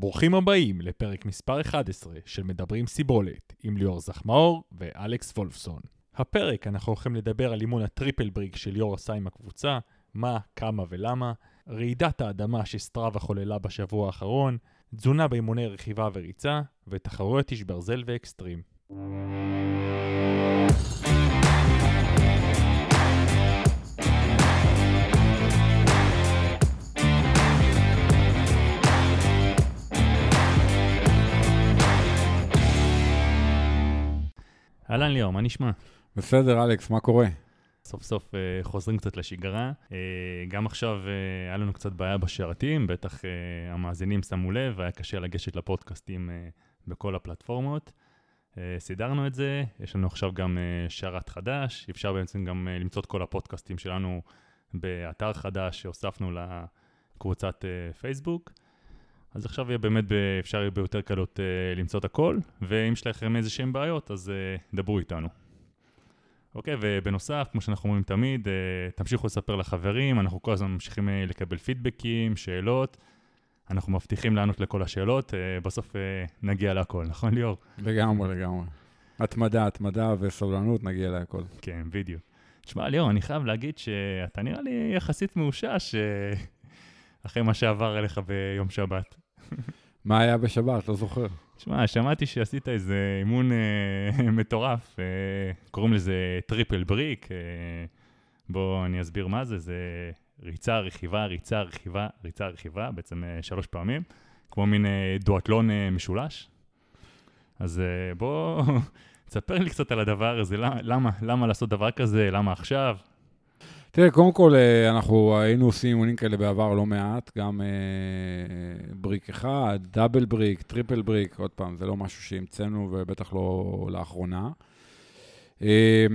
ברוכים הבאים לפרק מספר 11 של מדברים סיבולת עם ליאור זחמאור ואלכס וולפסון. הפרק אנחנו הולכים לדבר על אימון הטריפל בריג של ליאור עשה עם הקבוצה, מה, כמה ולמה, רעידת האדמה שסטראבה חוללה בשבוע האחרון, תזונה באימוני רכיבה וריצה, ותחרויות איש ברזל ואקסטרים. אהלן ליאור, מה נשמע? בסדר, אלכס, מה קורה? סוף סוף uh, חוזרים קצת לשגרה. Uh, גם עכשיו uh, היה לנו קצת בעיה בשרתים, בטח uh, המאזינים שמו לב, היה קשה לגשת לפודקאסטים uh, בכל הפלטפורמות. Uh, סידרנו את זה, יש לנו עכשיו גם uh, שרת חדש, אפשר בעצם גם uh, למצוא את כל הפודקאסטים שלנו באתר חדש שהוספנו לקבוצת uh, פייסבוק. אז עכשיו יהיה באמת, אפשר יהיה ביותר קלות uh, למצוא את הכל, ואם יש לכם איזה שהם בעיות, אז uh, דברו איתנו. אוקיי, ובנוסף, כמו שאנחנו אומרים תמיד, uh, תמשיכו לספר לחברים, אנחנו כל הזמן ממשיכים לקבל פידבקים, שאלות. אנחנו מבטיחים לענות לכל השאלות, בסוף נגיע להכל, נכון ליאור? לגמרי, לגמרי. התמדה, התמדה וסבלנות, נגיע להכל. כן, בדיוק. תשמע, ליאור, אני חייב להגיד שאתה נראה לי יחסית מאושש אחרי מה שעבר אליך ביום שבת. מה היה בשבת? לא זוכר. תשמע, שמעתי שעשית איזה אימון אה, מטורף, אה, קוראים לזה triple brick. אה, בואו אני אסביר מה זה, זה ריצה, רכיבה, ריצה, רכיבה, ריצה, רכיבה, בעצם אה, שלוש פעמים, כמו מין אה, דואטלון אה, משולש. אז אה, בוא, תספר לי קצת על הדבר הזה, למה, למה, למה לעשות דבר כזה, למה עכשיו? תראה, קודם כל, אה, אנחנו היינו עושים אימונים כאלה בעבר לא מעט, גם אה, brick אחד, double brick, triple brick, עוד פעם, זה לא משהו שהמצאנו ובטח לא לאחרונה. אה,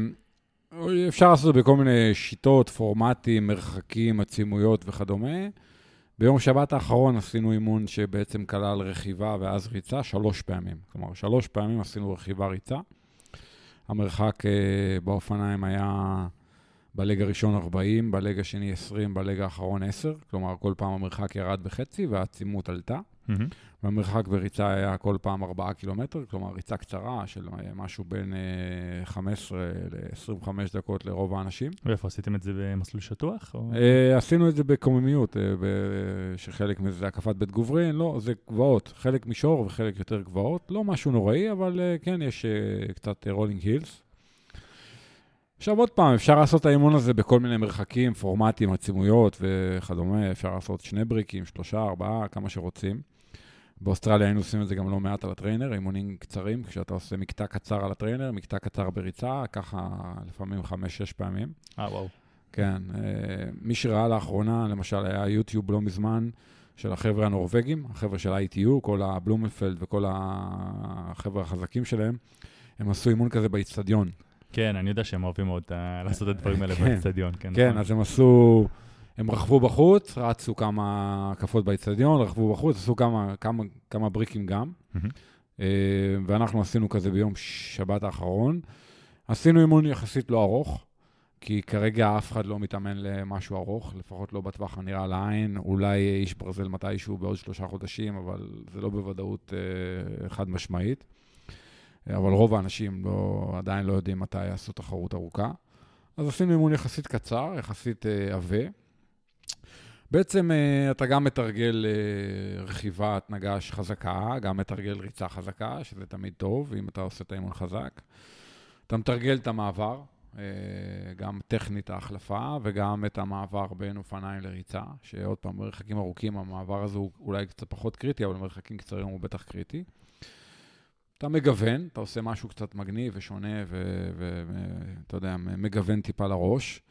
אפשר לעשות בכל מיני שיטות, פורמטים, מרחקים, עצימויות וכדומה. ביום שבת האחרון עשינו אימון שבעצם כלל רכיבה ואז ריצה שלוש פעמים. כלומר, שלוש פעמים עשינו רכיבה-ריצה. המרחק באופניים היה... בלג הראשון 40, בלג השני 20, בלג האחרון 10, כלומר כל פעם המרחק ירד בחצי והעצימות עלתה. Mm-hmm. והמרחק בריצה היה כל פעם 4 קילומטר, כלומר ריצה קצרה של משהו בין 15 ל-25 דקות לרוב האנשים. ואיפה עשיתם את זה במסלול שטוח? או... עשינו את זה בקוממיות, שחלק מזה זה הקפת בית גוברין, לא, זה גבעות, חלק מישור וחלק יותר גבעות, לא משהו נוראי, אבל כן, יש קצת rolling hills. עכשיו עוד פעם, אפשר לעשות את האימון הזה בכל מיני מרחקים, פורמטים, עצימויות וכדומה, אפשר לעשות שני בריקים, שלושה, ארבעה, כמה שרוצים. באוסטרליה היינו עושים את זה גם לא מעט על ה trainer, אימונים קצרים, כשאתה עושה מקטע קצר על ה trainer, מקטע קצר בריצה, ככה לפעמים חמש-שש פעמים. אה, וואו. כן. אה, מי שראה לאחרונה, למשל, היה יוטיוב לא מזמן של החבר'ה הנורבגים, החבר'ה של ITU, כל הבלומנפלד וכל החבר'ה החזקים שלהם, הם עשו אימון כזה באיצטדיון. כן, אני יודע שהם אוהבים מאוד לעשות את הדברים האלה כן. באצטדיון. כן, כן נכון. אז הם עשו, הם רכבו בחוץ, רצו כמה הקפות באצטדיון, רכבו בחוץ, עשו כמה, כמה, כמה בריקים גם. אה, ואנחנו עשינו כזה ביום שבת האחרון. עשינו אימון יחסית לא ארוך, כי כרגע אף אחד לא מתאמן למשהו ארוך, לפחות לא בטווח הנראה לעין. אולי איש ברזל מתישהו בעוד שלושה חודשים, אבל זה לא בוודאות אה, חד משמעית. אבל רוב האנשים לא, עדיין לא יודעים מתי יעשו תחרות ארוכה. אז עשינו אימון יחסית קצר, יחסית אה, עבה. בעצם אה, אתה גם מתרגל אה, רכיבת נגש חזקה, גם מתרגל ריצה חזקה, שזה תמיד טוב, אם אתה עושה את האימון חזק. אתה מתרגל את המעבר, גם טכנית ההחלפה וגם את המעבר בין אופניים לריצה, שעוד פעם, במרחקים ארוכים המעבר הזה הוא אולי קצת פחות קריטי, אבל במרחקים קצרים הוא בטח קריטי. אתה מגוון, אתה עושה משהו קצת מגניב ושונה, ואתה יודע, מגוון טיפה לראש.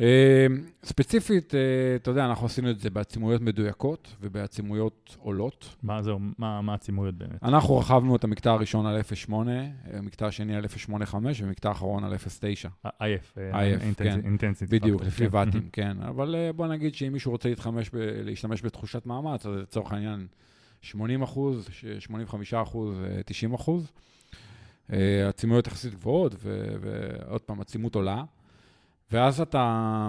אה, ספציפית, אה, אתה יודע, אנחנו עשינו את זה בעצימויות מדויקות ובעצימויות עולות. מה זהו, מה, מה העצימויות באמת? אנחנו רכבנו את המקטע הראשון על 0.8, המקטע השני על 0.85 ומקטע האחרון על 0.9. עייף, כן, בדיוק, לפי כן. ואטים, כן. אבל אה, בוא נגיד שאם מישהו רוצה להשתמש בתחושת מאמץ, אז לצורך העניין... 80 אחוז, 85 אחוז, 90 אה, אחוז. אה, עצימויות יחסית גבוהות, ועוד פעם, עצימות עולה. ואז אתה,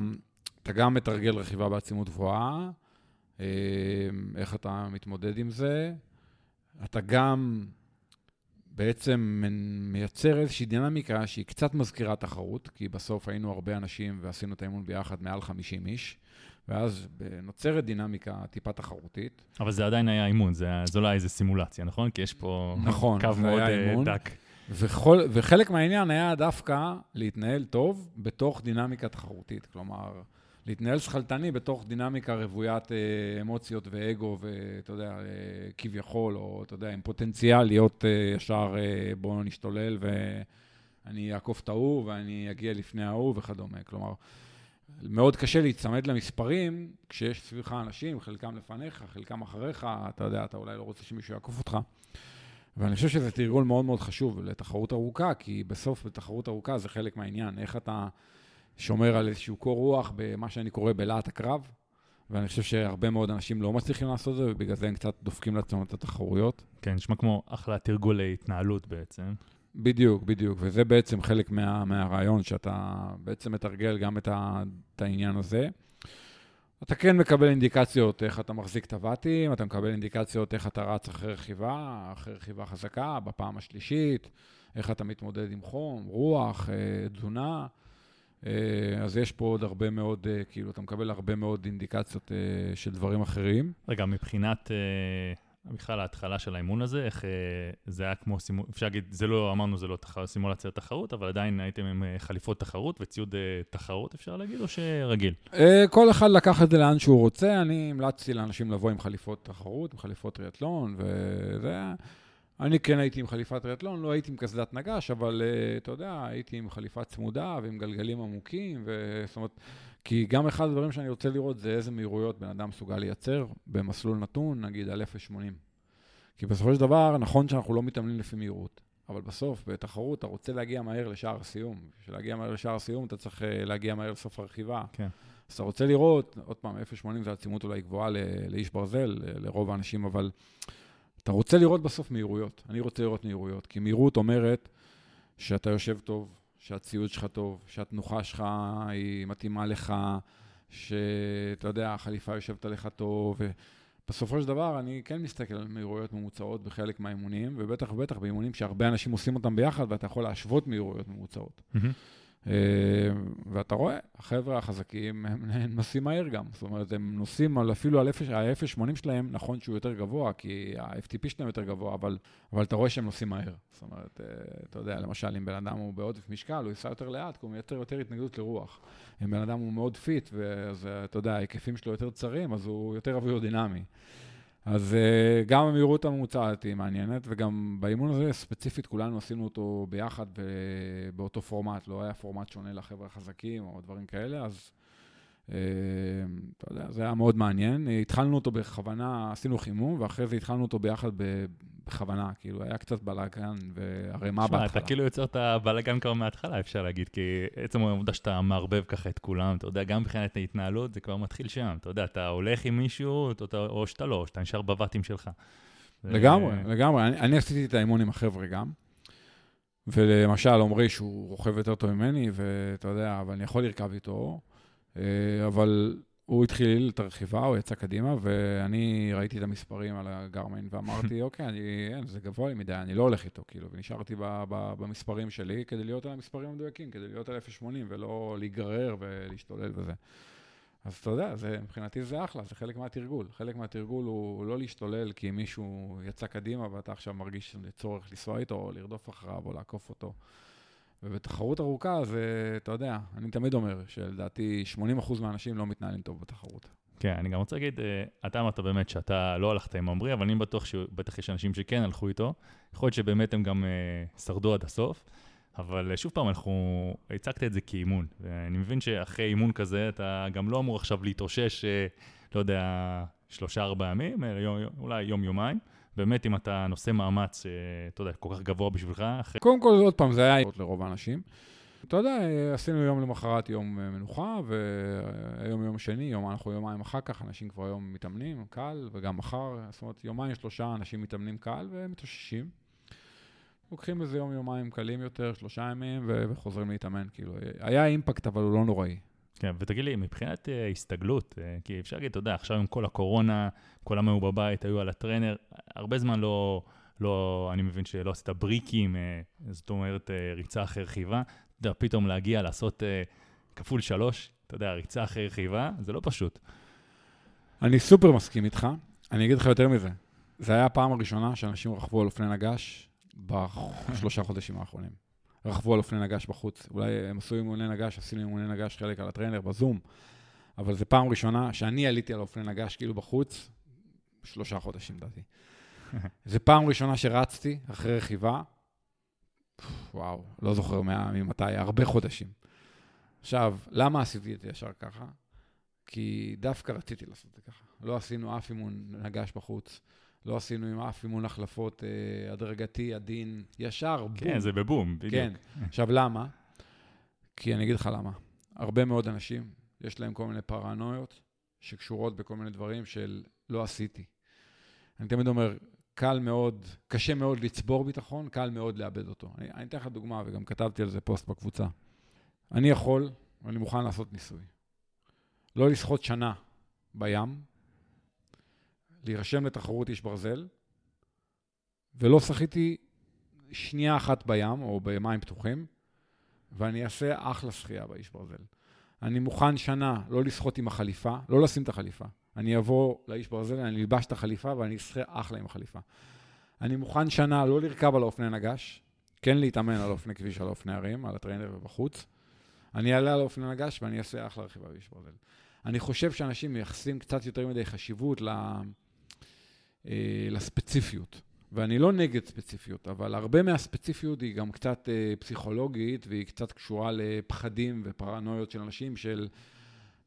אתה גם מתרגל רכיבה בעצימות גבוהה, איך אתה מתמודד עם זה. אתה גם בעצם מייצר איזושהי דינמיקה שהיא קצת מזכירה תחרות, כי בסוף היינו הרבה אנשים ועשינו את האימון ביחד מעל 50 איש, ואז נוצרת דינמיקה טיפה תחרותית. אבל זה עדיין היה אימון, זה, זו לא היה איזה סימולציה, נכון? כי יש פה נכון, קו מאוד אה, אימון. דק. וכל, וחלק מהעניין היה דווקא להתנהל טוב בתוך דינמיקה תחרותית. כלומר, להתנהל שכלתני בתוך דינמיקה רוויית אה, אמוציות ואגו, ואתה יודע, אה, כביכול, או אתה יודע, עם פוטנציאל להיות ישר בואו נשתולל ואני אעקוף את ההוא ואני אגיע לפני ההוא וכדומה. כלומר, מאוד קשה להיצמד למספרים כשיש סביבך אנשים, חלקם לפניך, חלקם אחריך, אתה יודע, אתה אולי לא רוצה שמישהו יעקוף אותך. ואני חושב שזה תרגול מאוד מאוד חשוב לתחרות ארוכה, כי בסוף בתחרות ארוכה זה חלק מהעניין, איך אתה... שומר על איזשהו קור רוח במה שאני קורא בלהט הקרב, ואני חושב שהרבה מאוד אנשים לא מצליחים לעשות את זה, ובגלל זה הם קצת דופקים לעצמם את התחרויות. כן, נשמע כמו אחלה תרגול להתנהלות בעצם. בדיוק, בדיוק, וזה בעצם חלק מה, מהרעיון, שאתה בעצם מתרגל גם את, ה, את העניין הזה. אתה כן מקבל אינדיקציות איך אתה מחזיק את הוואטים, אתה מקבל אינדיקציות איך אתה רץ אחרי רכיבה, אחרי רכיבה חזקה, בפעם השלישית, איך אתה מתמודד עם חום, רוח, אה, תזונה. אה, אז יש פה עוד הרבה מאוד, אה, כאילו, אתה מקבל הרבה מאוד אינדיקציות של דברים אחרים. רגע, מבחינת בכלל ההתחלה של האימון הזה, איך זה היה כמו סימול, אפשר להגיד, זה לא, אמרנו, זה לא תח... סימולציה לתחרות, אבל עדיין הייתם עם חליפות תחרות וציוד תחרות, אפשר להגיד, או שרגיל? כל אחד לקח את זה לאן שהוא רוצה. אני המלצתי לאנשים לבוא עם חליפות תחרות, עם חליפות טריאטלון, וזה... אני כן הייתי עם חליפת טריאטלון, לא הייתי עם קסדת נגש, אבל אתה יודע, הייתי עם חליפה צמודה ועם גלגלים עמוקים, ו... זאת אומרת, כי גם אחד הדברים שאני רוצה לראות זה איזה מהירויות בן אדם מסוגל לייצר במסלול נתון, נגיד על 0.80. כי בסופו של דבר, נכון שאנחנו לא מתאמנים לפי מהירות, אבל בסוף, בתחרות, אתה רוצה להגיע מהר לשער הסיום. בשביל להגיע מהר לשער הסיום, אתה צריך uh, להגיע מהר לסוף הרכיבה. כן. אז אתה רוצה לראות, עוד פעם, 0.80 זה עצימות אולי גבוהה לאיש ברזל, לרוב האנשים, אבל... אתה רוצה לראות בסוף מהירויות. אני רוצה לראות מהירויות, כי מהירות אומרת שאתה יושב טוב, שהציוד שלך טוב, שהתנוחה שלך היא מתאימה לך, שאתה יודע, החליפה יושבת עליך טוב, ובסופו של דבר אני כן מסתכל על מהירויות ממוצעות בחלק מהאימונים, ובטח ובטח באימונים שהרבה אנשים עושים אותם ביחד, ואתה יכול להשוות מהירויות ממוצעות. Mm-hmm. אה, ואתה רואה, החבר'ה החזקים, הם נוסעים מהר גם. זאת אומרת, הם נוסעים על, אפילו על ה-0.80 שלהם, נכון שהוא יותר גבוה, כי ה-FTP שלהם יותר גבוה, אבל, אבל אתה רואה שהם נוסעים מהר. זאת אומרת, אה, אתה יודע, למשל, אם בן אדם הוא בעודף משקל, הוא ייסע יותר לאט, כי הוא מייצר יותר התנגדות לרוח. אם בן אדם הוא מאוד fit, ואז אתה יודע, ההיקפים שלו יותר צרים, אז הוא יותר אווירודינמי. אז אה, גם המהירות הממוצעת היא מעניינת, וגם באימון הזה ספציפית כולנו עשינו אותו ביחד באותו פורמט, לא היה פורמט שונה לחבר'ה החזקים או דברים כאלה, אז אתה יודע, זה היה מאוד מעניין. התחלנו אותו בכוונה, עשינו חימום, ואחרי זה התחלנו אותו ביחד בכוונה, כאילו, היה קצת בלאגן וערימה בהתחלה. אתה כאילו יוצר את הבלאגן כבר מההתחלה, אפשר להגיד, כי עצם העובדה שאתה מערבב ככה את כולם, אתה יודע, גם מבחינת ההתנהלות, זה כבר מתחיל שם. אתה יודע, אתה הולך עם מישהו, או שאתה לא, או שאתה נשאר בבתים שלך. לגמרי, ו... לגמרי. אני, אני עשיתי את האימון עם החבר'ה גם. ולמשל, עמרי, שהוא רוכב יותר טוב ממני, ואתה יודע, אבל אני יכול לרכב איתו, אה, אבל הוא התחיל את הרכיבה, הוא יצא קדימה, ואני ראיתי את המספרים על הגרמיין, ואמרתי, אוקיי, אני, אין, זה גבוה לי מדי, אני לא הולך איתו, כאילו, ונשארתי ב, ב, במספרים שלי כדי להיות על המספרים המדויקים, כדי להיות על 0.80 ולא להיגרר ולהשתולל וזה. אז אתה יודע, זה, מבחינתי זה אחלה, זה חלק מהתרגול. חלק מהתרגול הוא לא להשתולל כי מישהו יצא קדימה ואתה עכשיו מרגיש צורך לנסוע איתו, או לרדוף אחריו, או לעקוף אותו. ובתחרות ארוכה זה, אתה יודע, אני תמיד אומר שלדעתי 80% מהאנשים לא מתנהלים טוב בתחרות. כן, אני גם רוצה להגיד, אה, אתה אמרת באמת שאתה לא הלכת עם עמרי, אבל אני בטוח שבטח יש אנשים שכן הלכו איתו. יכול להיות שבאמת הם גם uh, שרדו עד הסוף, אבל uh, שוב פעם, אנחנו, הצגת את זה כאימון, ואני מבין שאחרי אימון כזה, אתה גם לא אמור עכשיו להתאושש, לא יודע, שלושה-ארבעה ימים, אלא אולי יום-יומיים. באמת, אם אתה נושא מאמץ, אה, אתה יודע, כל כך גבוה בשבילך, אחרי... קודם כל, עוד פעם, זה היה לרוב האנשים. אתה יודע, עשינו יום למחרת יום אה, מנוחה, והיום יום שני, יום, אנחנו יומיים אחר כך, אנשים כבר היום מתאמנים, קל, וגם מחר, זאת אומרת, יומיים, שלושה אנשים מתאמנים קל ומתאוששים. לוקחים איזה יום, יומיים קלים יותר, שלושה ימים, וחוזרים להתאמן, כאילו. היה אימפקט, אבל הוא לא נוראי. כן, ותגיד לי, מבחינת uh, הסתגלות, uh, כי אפשר להגיד, אתה יודע, עכשיו עם כל הקורונה, כולם היו בבית, היו על הטרנר, הרבה זמן לא, לא אני מבין שלא עשית בריקים, uh, זאת אומרת, uh, ריצה אחרי רכיבה. אתה יודע, פתאום להגיע, לעשות uh, כפול שלוש, אתה יודע, ריצה אחרי רכיבה, זה לא פשוט. אני סופר מסכים איתך. אני אגיד לך יותר מזה. זה היה הפעם הראשונה שאנשים רכבו על אופני נגש בשלושה חודשים האחרונים. רכבו על אופני נגש בחוץ. אולי הם עשו אימוני נגש, עשינו אימוני נגש חלק על הטריינר בזום, אבל זו פעם ראשונה שאני עליתי על אופני נגש כאילו בחוץ, שלושה חודשים לדעתי. זו פעם ראשונה שרצתי אחרי רכיבה, וואו, לא זוכר ממתי, הרבה חודשים. עכשיו, למה עשיתי את זה ישר ככה? כי דווקא רציתי לעשות את זה ככה. לא עשינו אף אימון נגש בחוץ. לא עשינו עם אף אימון החלפות אה, הדרגתי, עדין, ישר, בום. כן, זה בבום, בדיוק. כן. עכשיו, למה? כי אני אגיד לך למה. הרבה מאוד אנשים, יש להם כל מיני פרנויות שקשורות בכל מיני דברים של לא עשיתי. אני תמיד אומר, קל מאוד, קשה מאוד לצבור ביטחון, קל מאוד לאבד אותו. אני, אני אתן לך דוגמה, וגם כתבתי על זה פוסט בקבוצה. אני יכול, ואני מוכן לעשות ניסוי. לא לשחות שנה בים, להירשם לתחרות איש ברזל, ולא שחיתי שנייה אחת בים או במים פתוחים, ואני אעשה אחלה שחייה באיש ברזל. אני מוכן שנה לא לשחות עם החליפה, לא לשים את החליפה. אני אבוא לאיש ברזל, אני אלבש את החליפה ואני אשחה אחלה עם החליפה. אני מוכן שנה לא לרכב על האופני נגש, כן להתאמן על אופני כביש, על אופני הרים, על הטריינר ובחוץ. אני אעלה על אופני נגש ואני אעשה אחלה רכיבה באיש ברזל. אני חושב שאנשים מייחסים קצת יותר מדי חשיבות ל... אה, לספציפיות. ואני לא נגד ספציפיות, אבל הרבה מהספציפיות היא גם קצת אה, פסיכולוגית, והיא קצת קשורה לפחדים ופרנויות של אנשים של,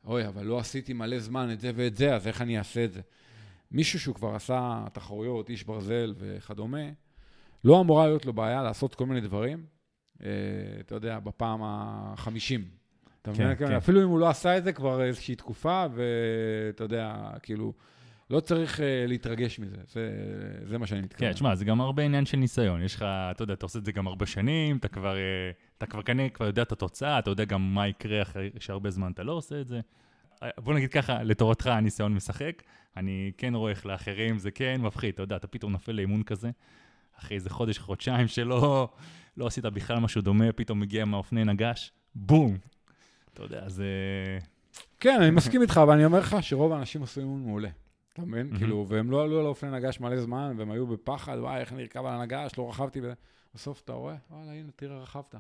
אוי, אבל לא עשיתי מלא זמן את זה ואת זה, אז איך אני אעשה את זה? מישהו שהוא כבר עשה תחרויות, איש ברזל וכדומה, לא אמורה להיות לו בעיה לעשות כל מיני דברים, אה, אתה יודע, בפעם החמישים. אתה מבין? כן, כן. אפילו אם הוא לא עשה את זה כבר איזושהי תקופה, ואתה יודע, כאילו... לא צריך uh, להתרגש מזה, זה, זה מה שאני מתכוון. כן, תשמע, זה גם הרבה עניין של ניסיון. יש לך, אתה יודע, אתה עושה את זה גם הרבה שנים, אתה כבר, uh, אתה כבר כנראה כבר יודע את התוצאה, אתה יודע גם מה יקרה אחרי שהרבה זמן אתה לא עושה את זה. אה, בוא נגיד ככה, לתורתך הניסיון משחק. אני כן רואה איך לאחרים זה כן מפחיד, אתה יודע, אתה פתאום נופל לאימון כזה, אחרי איזה חודש, חודשיים שלא לא עשית בכלל משהו דומה, פתאום מגיע מהאופני נגש, בום. אתה יודע, זה... כן, אני מסכים איתך, אבל אני אומר לך שרוב האנשים עשו אימון מעולה. אתה מבין? כאילו, והם לא עלו על האופני נגש מלא זמן, והם היו בפחד, וואי, איך אני ארכב על הנגש, לא רכבתי. בסוף אתה רואה, וואלה, הנה, תראה, רכבת.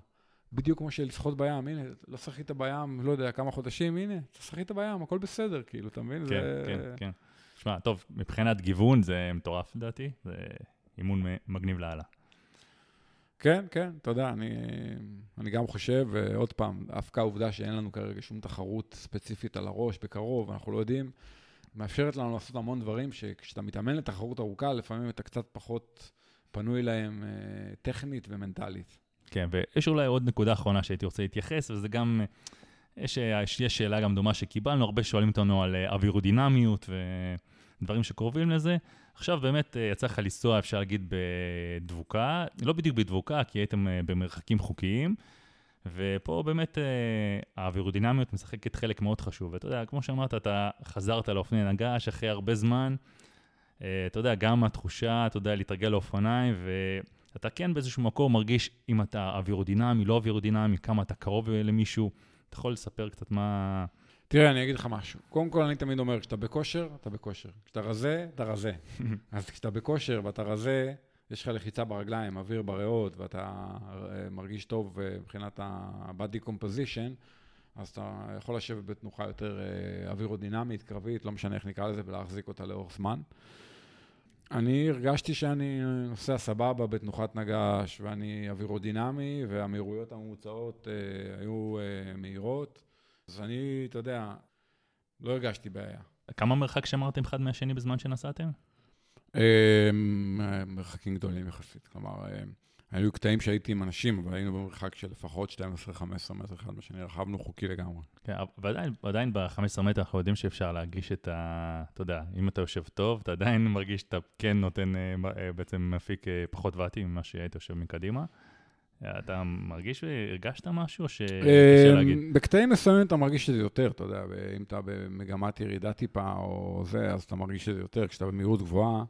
בדיוק כמו שלשחות בים, הנה, לא שחית בים, לא יודע, כמה חודשים, הנה, אתה שחית בים, הכל בסדר, כאילו, אתה מבין? כן, זה... כן, כן. שמע, טוב, מבחינת גיוון זה מטורף לדעתי, זה אימון מגניב לאללה. כן, כן, אתה יודע, אני, אני גם חושב, ועוד פעם, דווקא העובדה שאין לנו כרגע שום תחרות ספציפית על הראש בקרוב, אנחנו לא יודעים, מאפשרת לנו לעשות המון דברים שכשאתה מתאמן לתחרות ארוכה, לפעמים אתה קצת פחות פנוי להם אה, טכנית ומנטלית. כן, ויש אולי עוד נקודה אחרונה שהייתי רוצה להתייחס, וזה גם, יש, יש שאלה גם דומה שקיבלנו, הרבה שואלים אותנו על אה, אווירודינמיות ודברים שקרובים לזה. עכשיו באמת אה, יצא לך לנסוע, אפשר להגיד, בדבוקה, לא בדיוק בדבוקה, כי הייתם אה, במרחקים חוקיים. ופה באמת אה, האווירודינמיות משחקת חלק מאוד חשוב. ואתה יודע, כמו שאמרת, אתה חזרת לאופני נגש אחרי הרבה זמן. אה, אתה יודע, גם התחושה, אתה יודע, להתרגל לאופניים, ואתה כן באיזשהו מקום מרגיש אם אתה אווירודינמי, לא אווירודינמי, כמה אתה קרוב למישהו. אתה יכול לספר קצת מה... תראה, אני אגיד לך משהו. קודם כל, אני תמיד אומר, כשאתה בכושר, אתה בכושר. כשאתה רזה, אתה רזה. אז כשאתה בכושר ואתה רזה, יש לך לחיצה ברגליים, אוויר בריאות, ואתה אה, מרגיש טוב אה, מבחינת ה-body composition, אז אתה יכול לשבת בתנוחה יותר אה, אווירודינמית, קרבית, לא משנה איך נקרא לזה, ולהחזיק אותה לאורך זמן. אני הרגשתי שאני נוסע סבבה בתנוחת נגש, ואני אווירודינמי, והמהירויות הממוצעות אה, היו אה, מהירות. אז אני, אתה יודע, לא הרגשתי בעיה. כמה מרחק שמרתם אחד מהשני בזמן שנסעתם? אמ, מרחקים גדולים יחסית, כלומר, אמ, היו קטעים שהייתי עם אנשים, אבל היינו במרחק של לפחות 12-15 מטר אחד מהשני, רכבנו חוקי לגמרי. כן, ועדיין, ועדיין ב-15 מטר אנחנו יודעים שאפשר להרגיש את ה... אתה יודע, אם אתה יושב טוב, אתה עדיין מרגיש שאתה כן נותן, אה, אה, בעצם מפיק אה, פחות ואטי ממה שהיית יושב מקדימה. אתה מרגיש והרגשת משהו, או שקשה אה, להגיד? בקטעים מסוימים אתה מרגיש את זה יותר, אתה יודע, אם אתה במגמת ירידה טיפה או זה, אז אתה מרגיש את זה יותר. כשאתה במהירות גבוהה,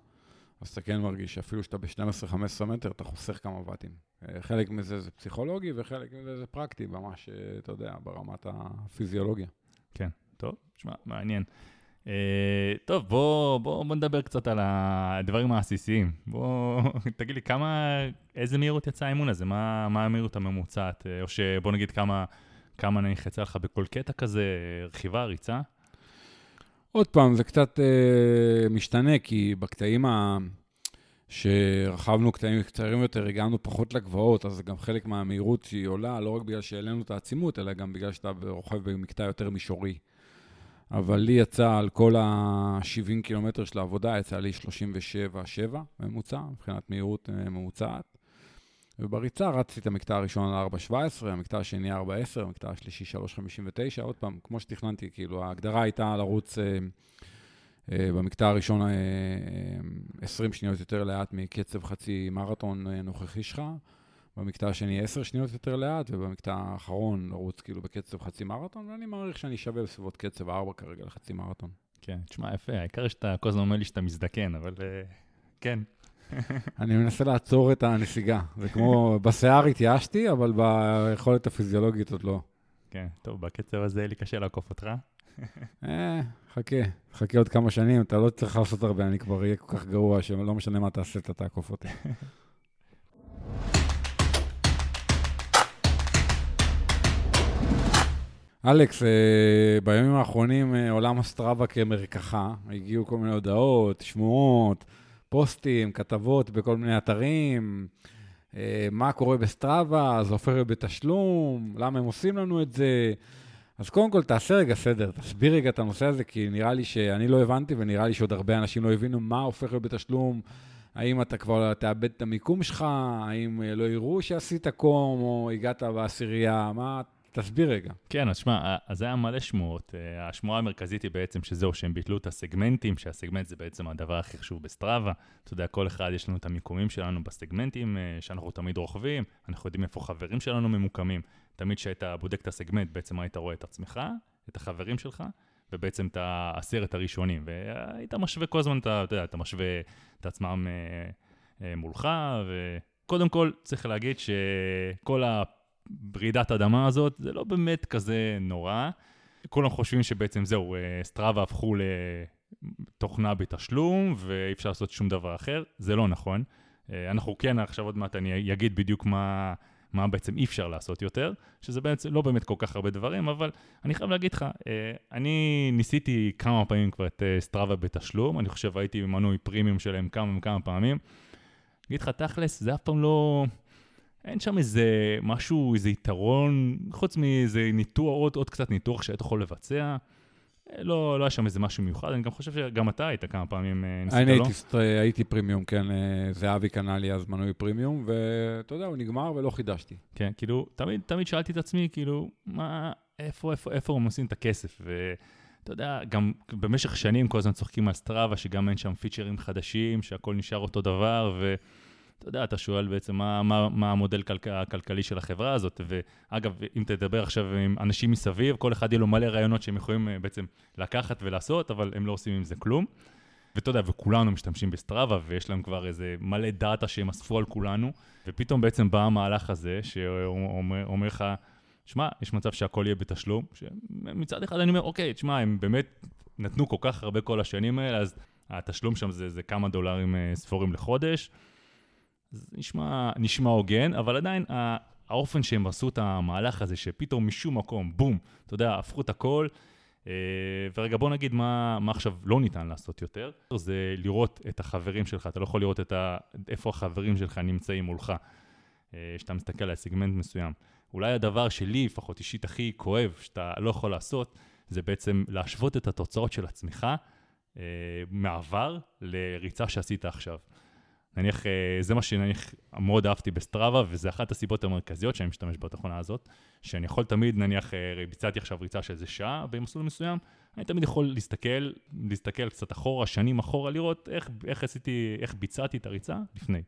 אז אתה כן מרגיש שאפילו שאתה ב-12-15 מטר, אתה חוסך כמה ואטים. אה, חלק מזה זה פסיכולוגי וחלק מזה זה פרקטי, ממש, אה, אתה יודע, ברמת הפיזיולוגיה. כן, טוב, שמע, מעניין. Uh, טוב, בוא, בוא, בוא נדבר קצת על הדברים העסיסיים. בוא, תגיד לי, כמה, איזה מהירות יצא האימון הזה? מה, מה המהירות הממוצעת? או שבוא נגיד כמה, כמה יצא לך בכל קטע כזה, רכיבה, ריצה? עוד פעם, זה קצת אה, משתנה, כי בקטעים ה... שרכבנו קטעים קצרים יותר, הגענו פחות לגבעות, אז זה גם חלק מהמהירות שהיא עולה, לא רק בגלל שהעלינו את העצימות, אלא גם בגלל שאתה רוכב במקטע יותר מישורי. אבל לי יצא על כל ה-70 קילומטר של העבודה, יצא לי 37-7 ממוצע, מבחינת מהירות אה, ממוצעת. ובריצה רצתי את המקטע הראשון על 4.17, המקטע השני 4.10, המקטע השלישי 3.59, עוד פעם, כמו שתכננתי, כאילו, ההגדרה הייתה לרוץ אה, אה, במקטע הראשון אה, 20 שניות יותר לאט מקצב חצי מרתון אה, נוכחי שלך, במקטע השני 10 שניות יותר לאט, ובמקטע האחרון לרוץ כאילו בקצב חצי מרתון, ואני מעריך שאני שווה בסביבות קצב 4 כרגע לחצי מרתון. כן, תשמע, יפה, העיקר שאתה כל הזמן אומר לי שאתה מזדקן, אבל אה, כן, אני מנסה לעצור את הנסיגה. זה כמו, בשיער התייאשתי, אבל ביכולת הפיזיולוגית עוד לא. כן, טוב, בקצב הזה יהיה לי קשה לעקוף אותך. אה, חכה, חכה עוד כמה שנים, אתה לא צריך לעשות הרבה, אני כבר אהיה כל כך גרוע, שלא משנה מה תעשה, אתה תעקוף אותי. אלכס, אה, בימים האחרונים אה, עולם הסטראבה כמרקחה, הגיעו כל מיני הודעות, שמועות, פוסטים, כתבות בכל מיני אתרים, אה, מה קורה בסטראבה, זה הופך בתשלום, למה הם עושים לנו את זה. אז קודם כל, תעשה רגע סדר, תסביר רגע את הנושא הזה, כי נראה לי שאני לא הבנתי, ונראה לי שעוד הרבה אנשים לא הבינו מה הופך להיות בתשלום, האם אתה כבר תאבד את המיקום שלך, האם אה, לא יראו שעשית קום, או הגעת בעשירייה, מה... תסביר רגע. כן, אז שמע, אז היה מלא שמועות. אה, השמועה המרכזית היא בעצם שזהו, שהם ביטלו את הסגמנטים, שהסגמנט זה בעצם הדבר הכי חשוב בסטראבה. אתה יודע, כל אחד יש לנו את המיקומים שלנו בסגמנטים, אה, שאנחנו תמיד רוכבים, אנחנו יודעים איפה חברים שלנו ממוקמים. תמיד כשהיית בודק את הסגמנט, בעצם היית רואה את עצמך, את החברים שלך, ובעצם את העשרת הראשונים. והיית משווה כל הזמן, אתה יודע, אתה משווה את עצמם אה, מולך, וקודם כל, צריך להגיד שכל ה... ברעידת אדמה הזאת, זה לא באמת כזה נורא. כולם חושבים שבעצם זהו, אה, סטראבה הפכו לתוכנה בתשלום ואי אפשר לעשות שום דבר אחר, זה לא נכון. אה, אנחנו כן, עכשיו עוד מעט אני אגיד בדיוק מה, מה בעצם אי אפשר לעשות יותר, שזה בעצם לא באמת כל כך הרבה דברים, אבל אני חייב להגיד לך, אה, אני ניסיתי כמה פעמים כבר את סטראבה בתשלום, אני חושב הייתי מנוי פרימיום שלהם כמה וכמה פעמים. אגיד לך, תכלס, זה אף פעם לא... אין שם איזה משהו, איזה יתרון, חוץ מאיזה ניתוח, עוד, עוד קצת ניתוח שהיית יכול לבצע. לא, לא היה שם איזה משהו מיוחד, אני גם חושב שגם אתה היית כמה פעמים, אה, ניסית, לא? אני הייתי, הייתי פרימיום, כן, אה, זהבי קנה לי אז מנוי פרימיום, ואתה יודע, הוא נגמר ולא חידשתי. כן, כאילו, תמיד, תמיד שאלתי את עצמי, כאילו, מה, איפה, איפה, איפה הם עושים את הכסף? ואתה יודע, גם במשך שנים כל הזמן צוחקים על סטראבה, שגם אין שם פיצ'רים חדשים, שהכל נשאר אותו דבר, ו... אתה יודע, אתה שואל בעצם מה, מה, מה המודל כל, הכלכלי של החברה הזאת, ואגב, אם תדבר עכשיו עם אנשים מסביב, כל אחד יהיה לו מלא רעיונות שהם יכולים אה, בעצם לקחת ולעשות, אבל הם לא עושים עם זה כלום. ואתה יודע, וכולנו משתמשים בסטראבה, ויש להם כבר איזה מלא דאטה שהם אספו על כולנו, ופתאום בעצם בא המהלך הזה, שאומר לך, שמע, יש מצב שהכל יהיה בתשלום, שמצד אחד אני אומר, אוקיי, תשמע, הם באמת נתנו כל כך הרבה כל השנים האלה, אז התשלום שם זה, זה כמה דולרים אה, ספורים לחודש. זה נשמע, נשמע הוגן, אבל עדיין האופן שהם עשו את המהלך הזה, שפתאום משום מקום, בום, אתה יודע, הפכו את הכל. אה, ורגע, בוא נגיד מה, מה עכשיו לא ניתן לעשות יותר, זה לראות את החברים שלך, אתה לא יכול לראות את ה, איפה החברים שלך נמצאים מולך, כשאתה מסתכל על סגמנט מסוים. אולי הדבר שלי, לפחות אישית, הכי כואב, שאתה לא יכול לעשות, זה בעצם להשוות את התוצאות של עצמך אה, מעבר לריצה שעשית עכשיו. נניח, אה, זה מה שנניח מאוד אהבתי בסטראבה, וזה אחת הסיבות המרכזיות שאני משתמש בתוכנה הזאת, שאני יכול תמיד, נניח, אה, ביצעתי עכשיו ריצה של איזה שעה במסלול מסוים, אני תמיד יכול להסתכל, להסתכל קצת אחורה, שנים אחורה, לראות איך, איך עשיתי, איך ביצעתי את הריצה לפני.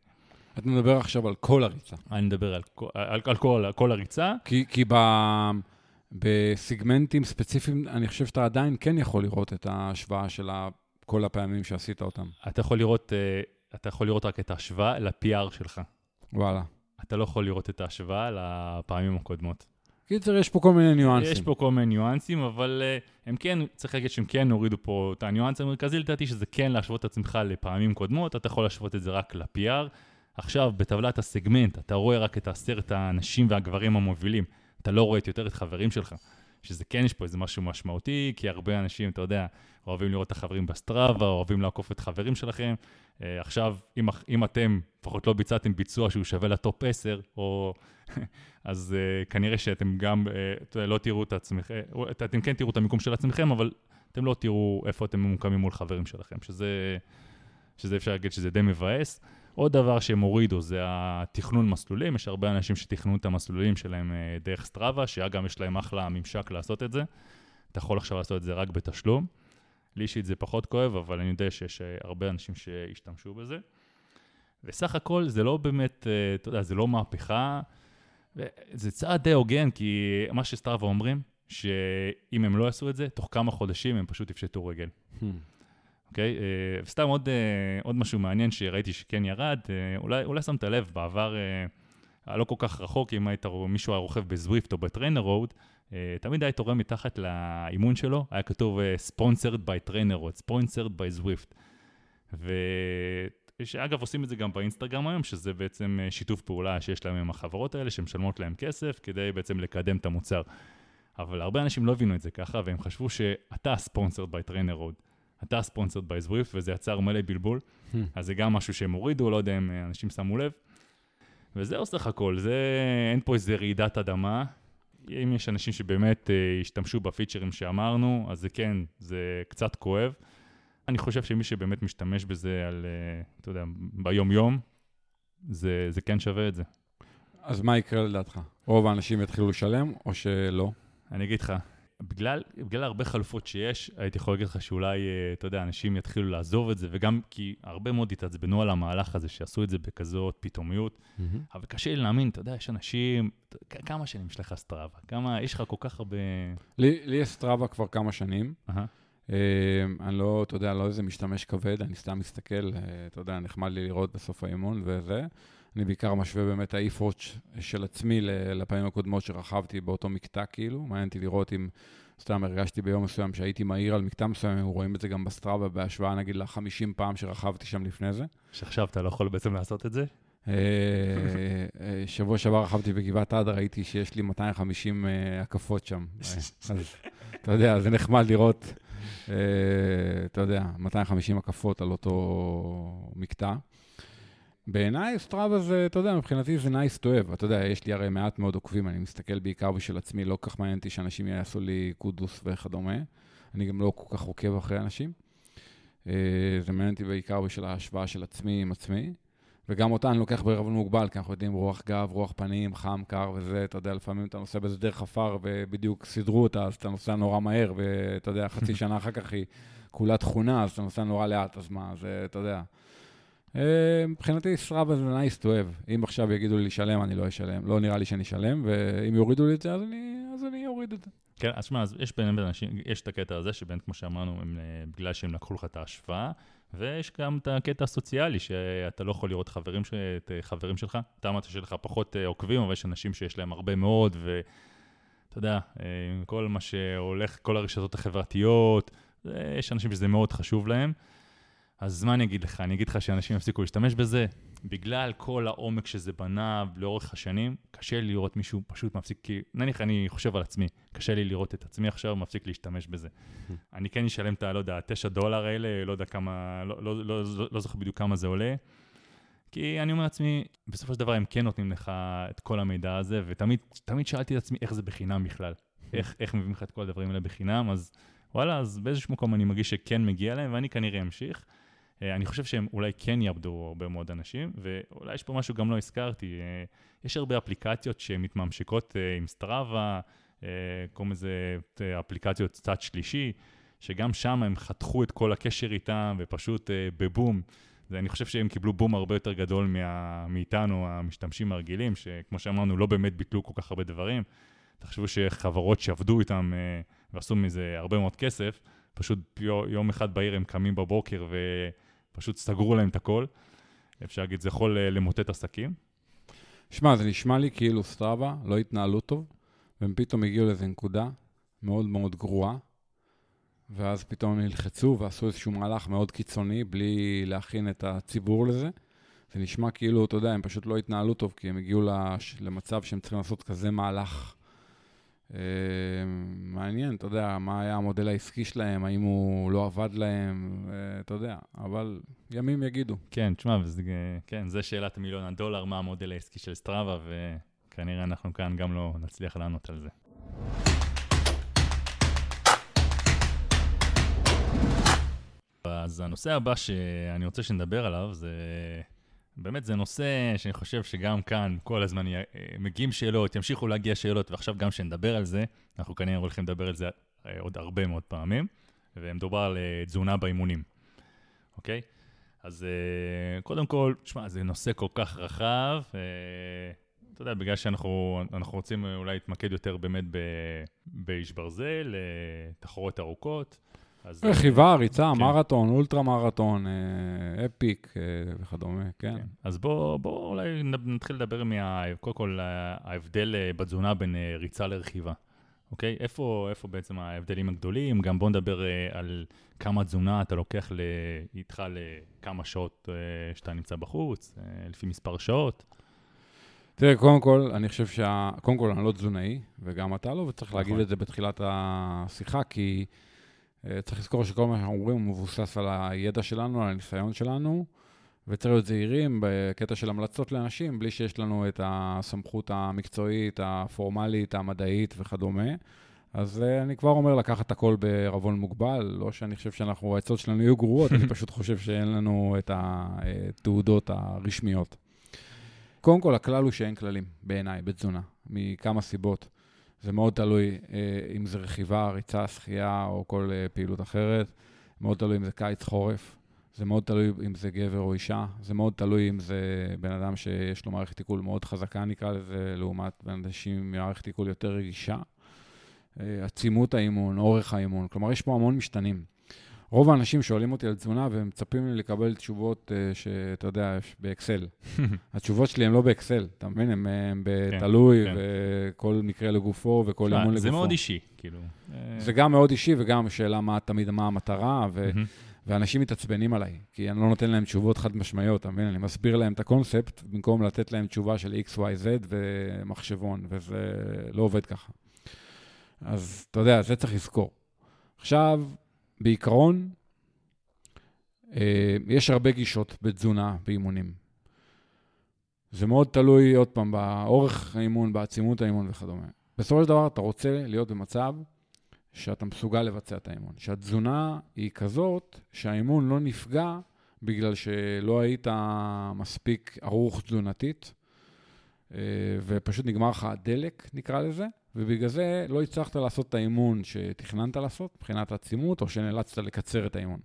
אתה מדבר עכשיו על כל הריצה. אני מדבר על, על, על, כל, על כל הריצה. כי, כי ב, בסיגמנטים ספציפיים, אני חושב שאתה עדיין כן יכול לראות את ההשוואה של כל הפעמים שעשית אותם. אתה יכול לראות, אה, אתה יכול לראות רק את ההשוואה ל-PR שלך. וואלה. אתה לא יכול לראות את ההשוואה לפעמים הקודמות. קיצר, יש פה כל מיני ניואנסים. יש פה כל מיני ניואנסים, אבל uh, הם כן, צריך להגיד שהם כן הורידו פה את הניואנס המרכזי, לדעתי שזה כן להשוות את עצמך לפעמים קודמות, אתה יכול להשוות את זה רק ל-PR. עכשיו, בטבלת הסגמנט, אתה רואה רק את עשרת הנשים והגברים המובילים, אתה לא רואה יותר את חברים שלך. שזה כן יש פה איזה משהו משמעותי, כי הרבה אנשים, אתה יודע, אוהבים לראות את החברים בסטראבה, אוהבים לעקוף את חברים שלכם. Uh, עכשיו, אם, אם אתם לפחות לא ביצעתם ביצוע שהוא שווה לטופ 10, או... אז uh, כנראה שאתם גם uh, לא תראו את עצמכם, אתם כן תראו את המיקום של עצמכם, אבל אתם לא תראו איפה אתם ממוקמים מול חברים שלכם, שזה, שזה אפשר להגיד שזה די מבאס. עוד דבר שהם הורידו זה התכנון מסלולים, יש הרבה אנשים שתכננו את המסלולים שלהם uh, דרך סטראבה, שאגב יש להם אחלה ממשק לעשות את זה. אתה יכול עכשיו לעשות את זה רק בתשלום. לי אישית זה פחות כואב, אבל אני יודע שיש הרבה אנשים שהשתמשו בזה. וסך הכל זה לא באמת, אה, אתה יודע, זה לא מהפכה. זה צעד די הוגן, כי מה שסטארווה אומרים, שאם הם לא יעשו את זה, תוך כמה חודשים הם פשוט יפשטו רגל. Hmm. אוקיי? Okay? אה, וסתם עוד, אה, עוד משהו מעניין שראיתי שכן ירד, אולי, אולי שמת לב, בעבר, לא כל כך רחוק, אם היית, מישהו היה רוכב בזוויפט או בטריינר רוד, תמיד היית רואה מתחת לאימון שלו, היה כתוב sponsored by trainer road, sponsored by Zwift. שאגב עושים את זה גם באינסטגרם היום, שזה בעצם אה, שיתוף פעולה שיש להם עם החברות האלה, שמשלמות להם כסף כדי בעצם לקדם את המוצר. אבל הרבה אנשים לא הבינו את זה ככה, והם חשבו שאתה ספונסרד by trainer road, אתה ספונסרד by Zwift, וזה יצר מלא בלבול. Hmm. אז זה גם משהו שהם הורידו, לא יודע אם אה, אנשים שמו לב. וזהו סך הכל, זה, אין פה איזה רעידת אדמה. אם יש אנשים שבאמת uh, השתמשו בפיצ'רים שאמרנו, אז זה כן, זה קצת כואב. אני חושב שמי שבאמת משתמש בזה על, אה, אתה יודע, ביום-יום, זה, זה כן שווה את זה. אז מה יקרה לדעתך? רוב האנשים יתחילו לשלם או שלא? אני אגיד לך, בגלל, בגלל הרבה חלופות שיש, הייתי יכול להגיד לך שאולי, אה, אתה יודע, אנשים יתחילו לעזוב את זה, וגם כי הרבה מאוד התעצבנו על המהלך הזה, שעשו את זה בכזאת פתאומיות, mm-hmm. אבל קשה לי להאמין, אתה יודע, יש אנשים, כמה שנים יש לך סטראבה? כמה, יש לך כל כך הרבה... לי, לי יש סטראבה כבר כמה שנים. Uh-huh. Uh, אני לא, אתה יודע, לא איזה משתמש כבד, אני סתם מסתכל, uh, אתה יודע, נחמד לי לראות בסוף האימון וזה. אני בעיקר משווה באמת האיפרוץ' של עצמי לפעמים הקודמות שרכבתי באותו מקטע, כאילו. מעניין אותי לראות אם, סתם הרגשתי ביום מסוים שהייתי מהיר על מקטע מסוים, רואים את זה גם בסטראבה בהשוואה נגיד ל-50 פעם שרכבתי שם לפני זה. שעכשיו אתה לא יכול בעצם לעשות את זה? אה, שבוע שעבר רכבתי בגבעת עדה, ראיתי שיש לי 250 הקפות שם. אז אתה יודע, זה נחמד לראות. אה, אתה יודע, 250 הקפות על אותו מקטע. בעיניי סטראבה זה, אתה יודע, מבחינתי זה nice to have. אתה יודע, יש לי הרי מעט מאוד עוקבים, אני מסתכל בעיקר בשביל עצמי, לא כל כך מעניין אותי שאנשים יעשו לי קודוס וכדומה. אני גם לא כל כך עוקב אחרי אנשים. אה, זה מעניין אותי בעיקר בשביל ההשוואה של עצמי עם עצמי. וגם אותה אני לוקח בערבון מוגבל, כי אנחנו יודעים רוח גב, רוח פנים, חם, קר וזה, אתה יודע, לפעמים אתה נוסע באיזה דרך עפר ובדיוק סידרו אותה, אז אתה נוסע נורא מהר, ואתה יודע, חצי שנה אחר כך היא כולה תכונה, אז אתה נוסע נורא לאט, אז מה, זה, אתה יודע. אה, מבחינתי סרבה זה nice to have. אם עכשיו יגידו לי לשלם, אני לא אשלם. לא נראה לי שאני אשלם, ואם יורידו לי את זה, אז אני, אז אני אוריד את זה. כן, אז שמע, יש בין אנשים, יש את הקטע הזה, שבין, כמו שאמרנו, הם, אה, בגלל שהם לקחו לך את ההשוואה, ויש גם את הקטע הסוציאלי, שאתה לא יכול לראות חברים, ש... את אה, חברים שלך. אתה אמרת שיש לך פחות עוקבים, אבל יש אנשים שיש להם הרבה מאוד, ואתה יודע, אה, כל מה שהולך, כל הרשתות החברתיות, יש אנשים שזה מאוד חשוב להם. אז מה אני אגיד לך? אני אגיד לך שאנשים יפסיקו להשתמש בזה. בגלל כל העומק שזה בנה לאורך השנים, קשה לי לראות מישהו פשוט מפסיק, כי נניח אני חושב על עצמי, קשה לי לראות את עצמי עכשיו, מפסיק להשתמש בזה. אני כן אשלם את ה, לא יודע, תשע דולר האלה, לא יודע כמה, לא, לא, לא, לא, לא זוכר בדיוק כמה זה עולה. כי אני אומר לעצמי, בסופו של דבר הם כן נותנים לך את כל המידע הזה, ותמיד שאלתי את עצמי איך זה בחינם בכלל. איך, איך מביאים לך את כל הדברים האלה בחינם, אז וואלה, אז באיזשהו מקום אני מרגיש שכן מגיע להם, ואני כנראה אמשיך. אה, אני חושב שהם אולי כן יעבדו הרבה מאוד אנשים, ואולי יש פה משהו גם לא הזכרתי. אה, יש הרבה אפליקציות שמתממשקות אה, עם סטראבה, קוראים לזה אפליקציות צד שלישי, שגם שם הם חתכו את כל הקשר איתם, ופשוט בבום אני חושב שהם קיבלו בום הרבה יותר גדול מה, מאיתנו, המשתמשים הרגילים, שכמו שאמרנו, לא באמת ביטלו כל כך הרבה דברים. תחשבו שחברות שעבדו איתם ועשו מזה הרבה מאוד כסף, פשוט יום אחד בעיר הם קמים בבוקר ופשוט סגרו להם את הכל. אפשר להגיד, זה יכול אה, למוטט עסקים. שמע, זה נשמע לי כאילו סטראבה לא התנהלו טוב, והם פתאום הגיעו לאיזו נקודה מאוד מאוד גרועה, ואז פתאום נלחצו ועשו איזשהו מהלך מאוד קיצוני, בלי להכין את הציבור לזה. זה נשמע כאילו, אתה יודע, הם פשוט לא התנהלו טוב, כי הם הגיעו למצב שהם צריכים לעשות כזה מהלך מעניין, אתה יודע, מה היה המודל העסקי שלהם, האם הוא לא עבד להם, אה, אתה יודע, אבל ימים יגידו. כן, תשמע, כן, זה שאלת מיליון הדולר, מה המודל העסקי של סטראבה, וכנראה אנחנו כאן גם לא נצליח לענות על זה. אז הנושא הבא שאני רוצה שנדבר עליו זה באמת זה נושא שאני חושב שגם כאן כל הזמן. מגיעים שאלות, ימשיכו להגיע שאלות, ועכשיו גם כשנדבר על זה, אנחנו כנראה הולכים לדבר על זה אה, עוד הרבה מאוד פעמים, ומדובר על אה, תזונה באימונים, אוקיי? אז אה, קודם כל, שמע, זה נושא כל כך רחב, אתה יודע, בגלל שאנחנו רוצים אולי להתמקד יותר באמת באיש ברזל, תחרויות ארוכות. רכיבה, ריצה, כן. מרתון, אולטרה מרתון, אה, אפיק אה, וכדומה, כן. כן. אז בואו בוא אולי נתחיל לדבר מה... קודם כל, ההבדל אה, בתזונה בין ריצה לרכיבה. אוקיי? איפה, איפה בעצם ההבדלים הגדולים? גם בואו נדבר על כמה תזונה אתה לוקח ל... איתך לכמה שעות שאתה נמצא בחוץ, לפי מספר שעות. תראה, קודם כל, אני חושב שה... קודם כל, אני לא תזונאי, וגם אתה לא, וצריך נכון. להגיד את זה בתחילת השיחה, כי... אה, צריך לזכור שכל מה שאנחנו אומרים הוא מבוסס על הידע שלנו, על הניסיון שלנו, וצריך להיות זהירים בקטע של המלצות לאנשים, בלי שיש לנו את הסמכות המקצועית, הפורמלית, המדעית וכדומה. אז uh, אני כבר אומר לקחת הכל בערבון מוגבל, לא שאני חושב שאנחנו, העצות שלנו יהיו גרועות, אני פשוט חושב שאין לנו את התעודות הרשמיות. קודם כל, הכלל הוא שאין כללים, בעיניי, בתזונה, מכמה סיבות. זה מאוד תלוי אה, אם זה רכיבה, ריצה, שחייה או כל אה, פעילות אחרת. מאוד תלוי אם זה קיץ, חורף. זה מאוד תלוי אם זה גבר או אישה. זה מאוד תלוי אם זה בן אדם שיש לו מערכת עיכול מאוד חזקה, נקרא לזה, לעומת אנשים עם מערכת עיכול יותר רגישה. אה, עצימות האימון, אורך האימון. כלומר, יש פה המון משתנים. רוב האנשים שואלים אותי על תזונה והם מצפים לי לקבל תשובות uh, שאתה יודע, באקסל. התשובות שלי הן לא באקסל, אתה מבין? הן כן, בתלוי, כן, וכל מקרה לגופו וכל אימון לגופו. זה מאוד אישי, כאילו. זה גם מאוד אישי וגם שאלה מה תמיד, מה המטרה, ו... ואנשים מתעצבנים עליי, כי אני לא נותן להם תשובות חד משמעיות, אתה מבין? אני מסביר להם את הקונספט, במקום לתת להם תשובה של x, y, z ומחשבון, וזה לא עובד ככה. אז אתה יודע, זה צריך לזכור. עכשיו, בעיקרון, אה, יש הרבה גישות בתזונה, באימונים. זה מאוד תלוי, עוד פעם, באורך האימון, בעצימות האימון וכדומה. בסופו של דבר, אתה רוצה להיות במצב שאתה מסוגל לבצע את האימון. שהתזונה היא כזאת שהאימון לא נפגע בגלל שלא היית מספיק ערוך תזונתית, אה, ופשוט נגמר לך הדלק, נקרא לזה, ובגלל זה לא הצלחת לעשות את האימון שתכננת לעשות, מבחינת העצימות, או שנאלצת לקצר את האימון.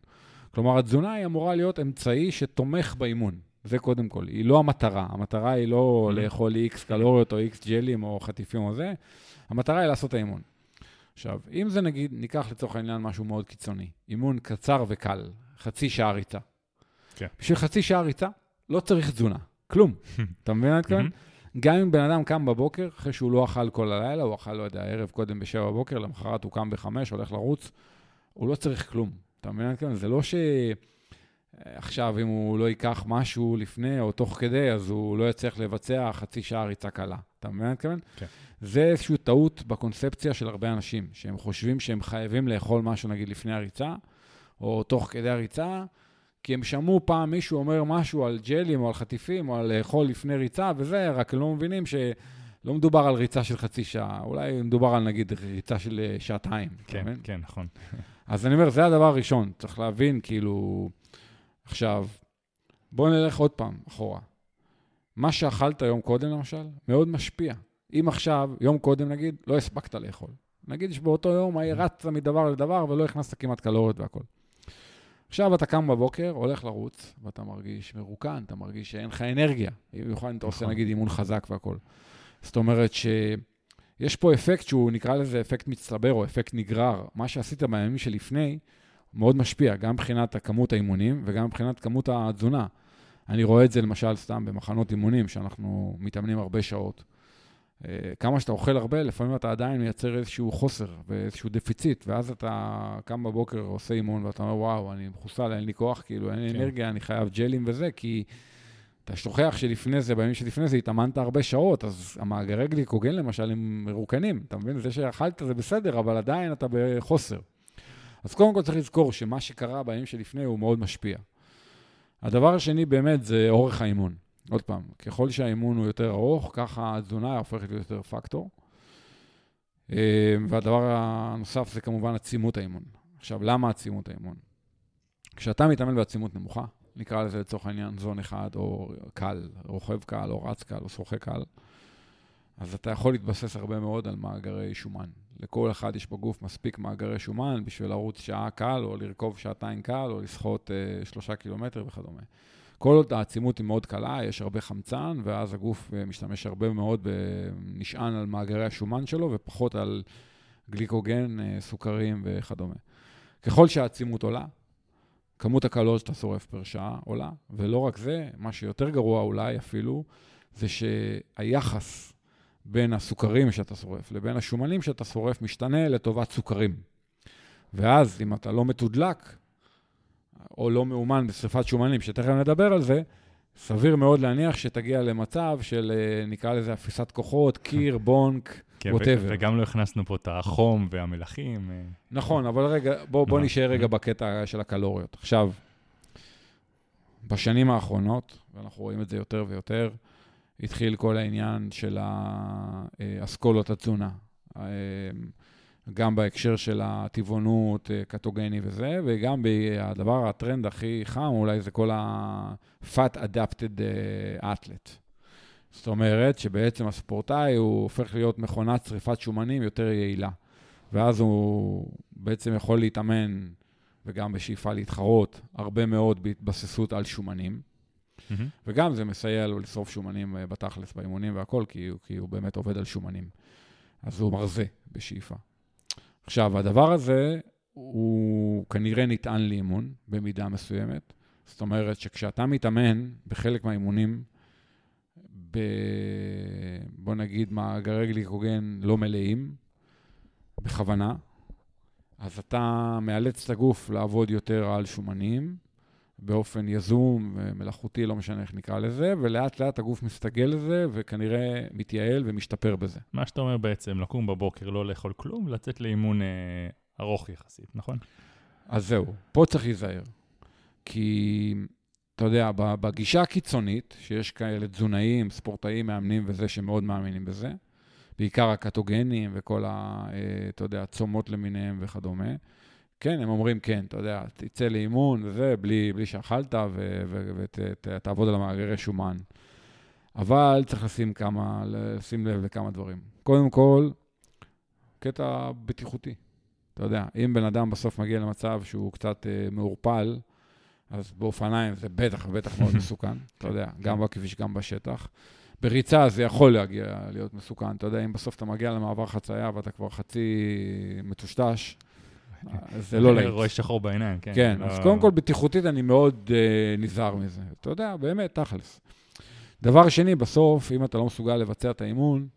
כלומר, התזונה היא אמורה להיות אמצעי שתומך באימון. זה קודם כל. היא לא המטרה. המטרה היא לא mm-hmm. לאכול איקס קלוריות או איקס ג'לים או חטיפים או זה. המטרה היא לעשות את האימון. עכשיו, אם זה נגיד, ניקח לצורך העניין משהו מאוד קיצוני, אימון קצר וקל, חצי שעה ריצה. כן. בשביל חצי שעה ריצה, לא צריך תזונה, כלום. אתה מבין מה אני מתכוון? גם אם בן אדם קם בבוקר, אחרי שהוא לא אכל כל הלילה, הוא אכל, לא יודע, ערב קודם בשבע בבוקר, למחרת הוא קם בחמש, הולך לרוץ, הוא לא צריך כלום. אתה מבין? זה לא שעכשיו, אם הוא לא ייקח משהו לפני או תוך כדי, אז הוא לא יצליח לבצע חצי שעה ריצה קלה. אתה מבין מה אני מתכוון? כן. זה איזושהי טעות בקונספציה של הרבה אנשים, שהם חושבים שהם חייבים לאכול משהו, נגיד, לפני הריצה, או תוך כדי הריצה, כי הם שמעו פעם מישהו אומר משהו על ג'לים או על חטיפים או על לאכול לפני ריצה וזה, רק לא מבינים שלא מדובר על ריצה של חצי שעה, אולי מדובר על נגיד ריצה של אה, שעתיים. כן, כן, כן, נכון. אז אני אומר, זה הדבר הראשון, צריך להבין, כאילו, עכשיו, בואו נלך עוד פעם אחורה. מה שאכלת יום קודם, למשל, מאוד משפיע. אם עכשיו, יום קודם נגיד, לא הספקת לאכול. נגיד שבאותו יום רצת מדבר לדבר ולא הכנסת כמעט קלוריות והכול. עכשיו אתה קם בבוקר, הולך לרוץ, ואתה מרגיש מרוקן, אתה מרגיש שאין לך אנרגיה. במיוחד אם אתה עושה נכון. נגיד אימון חזק והכול. זאת אומרת שיש פה אפקט שהוא נקרא לזה אפקט מצטבר או אפקט נגרר. מה שעשית בימים שלפני מאוד משפיע, גם מבחינת כמות האימונים וגם מבחינת כמות התזונה. אני רואה את זה למשל סתם במחנות אימונים, שאנחנו מתאמנים הרבה שעות. אה, כמה שאתה אוכל הרבה, לפעמים אתה עדיין מייצר איזשהו חוסר ואיזשהו דפיציט, ואז אתה קם בבוקר, עושה אימון, ואתה אומר, וואו, אני מחוסל, אין לי כוח, כאילו, אין לי כן. אנרגיה, אני חייב ג'לים וזה, כי אתה שוכח שלפני זה, בימים שלפני זה, התאמנת הרבה שעות, אז המאגרי גליקוגן למשל הם מרוקנים, אתה מבין? זה שאכלת זה בסדר, אבל עדיין אתה בחוסר. אז קודם כל צריך לזכור שמה שקרה בימים שלפני הוא מאוד משפיע. הדבר השני באמת זה אורך האימון. עוד פעם, ככל שהאימון הוא יותר ארוך, ככה התזונה הופכת להיות יותר פקטור. אה, והדבר הנוסף זה כמובן עצימות האימון. עכשיו, למה עצימות האימון? כשאתה מתאמן בעצימות נמוכה, נקרא לזה לצורך העניין זון אחד, או קל, רוכב קל, או רץ קל, או שוחה קל, אז אתה יכול להתבסס הרבה מאוד על מאגרי שומן. לכל אחד יש בגוף מספיק מאגרי שומן בשביל לרוץ שעה קל, או לרכוב שעתיים קל, או לשחות אה, שלושה קילומטר וכדומה. כל עוד העצימות היא מאוד קלה, יש הרבה חמצן, ואז הגוף אה, משתמש הרבה מאוד. נשען על מאגרי השומן שלו, ופחות על גליקוגן, אה, סוכרים וכדומה. ככל שהעצימות עולה, כמות הקלוריות שאתה שורף פר שעה עולה, ולא רק זה, מה שיותר גרוע אולי אפילו, זה שהיחס בין הסוכרים שאתה שורף לבין השומנים שאתה שורף משתנה לטובת סוכרים. ואז אם אתה לא מתודלק, או לא מאומן בשרפת שומנים, שתכף נדבר על זה, סביר מאוד להניח שתגיע למצב של, אה, נקרא לזה, אפיסת כוחות, קיר, בונק, כן, ו- whatever. וגם לא הכנסנו פה את החום והמלחים. אה, נכון, אבל רגע, בוא, בוא. נשאר רגע בקטע של הקלוריות. עכשיו, בשנים האחרונות, ואנחנו רואים את זה יותר ויותר, התחיל כל העניין של האסכולות התזונה. גם בהקשר של הטבעונות, אה, קטוגני וזה, וגם הדבר, הטרנד הכי חם אולי זה כל ה-fat adapted אה, athlete. זאת אומרת שבעצם הספורטאי הוא הופך להיות מכונת שריפת שומנים יותר יעילה. ואז הוא בעצם יכול להתאמן וגם בשאיפה להתחרות הרבה מאוד בהתבססות על שומנים. מהמם. וגם זה מסייע לו לשרוף שומנים אה, בתכלס באימונים והכל, כי, הוא- כי הוא באמת עובד על שומנים. אז הוא מרזה בשאיפה. עכשיו, הדבר הזה הוא כנראה נטען לאימון במידה מסוימת. זאת אומרת שכשאתה מתאמן בחלק מהאימונים, ב... בוא נגיד מאגרי גליקוגן לא מלאים, בכוונה, אז אתה מאלץ את הגוף לעבוד יותר על שומנים, באופן יזום ומלאכותי, לא משנה איך נקרא לזה, ולאט לאט הגוף מסתגל לזה, וכנראה מתייעל ומשתפר בזה. מה שאתה אומר בעצם, לקום בבוקר, לא לאכול כלום, לצאת לאימון אה, ארוך יחסית, נכון? אז זהו, פה צריך להיזהר. כי, אתה יודע, בגישה הקיצונית, שיש כאלה תזונאים, ספורטאים, מאמנים וזה, שמאוד מאמינים בזה, בעיקר הקטוגנים וכל ה... אה, אתה יודע, צומות למיניהם וכדומה, כן, הם אומרים, כן, אתה יודע, תצא לאימון וזה, בלי, בלי שאכלת, ותעבוד על המאגרי שומן. אבל צריך לשים, כמה, לשים לב לכמה דברים. קודם כל, קטע בטיחותי. אתה יודע, אם בן אדם בסוף מגיע למצב שהוא קצת אה, מעורפל, אז באופניים זה בטח ובטח מאוד מסוכן, אתה יודע, גם בכביש, גם בשטח. בריצה זה יכול להגיע להיות מסוכן, אתה יודע, אם בסוף אתה מגיע למעבר חצייה ואתה כבר חצי מטושטש, זה לא להיט. רואה שחור בעיניים, כן. כן, לא- אז קודם כל בטיחותית אני מאוד uh, נזהר מזה. אתה יודע, באמת, תכלס. דבר שני, בסוף, אם אתה לא מסוגל לבצע את האימון,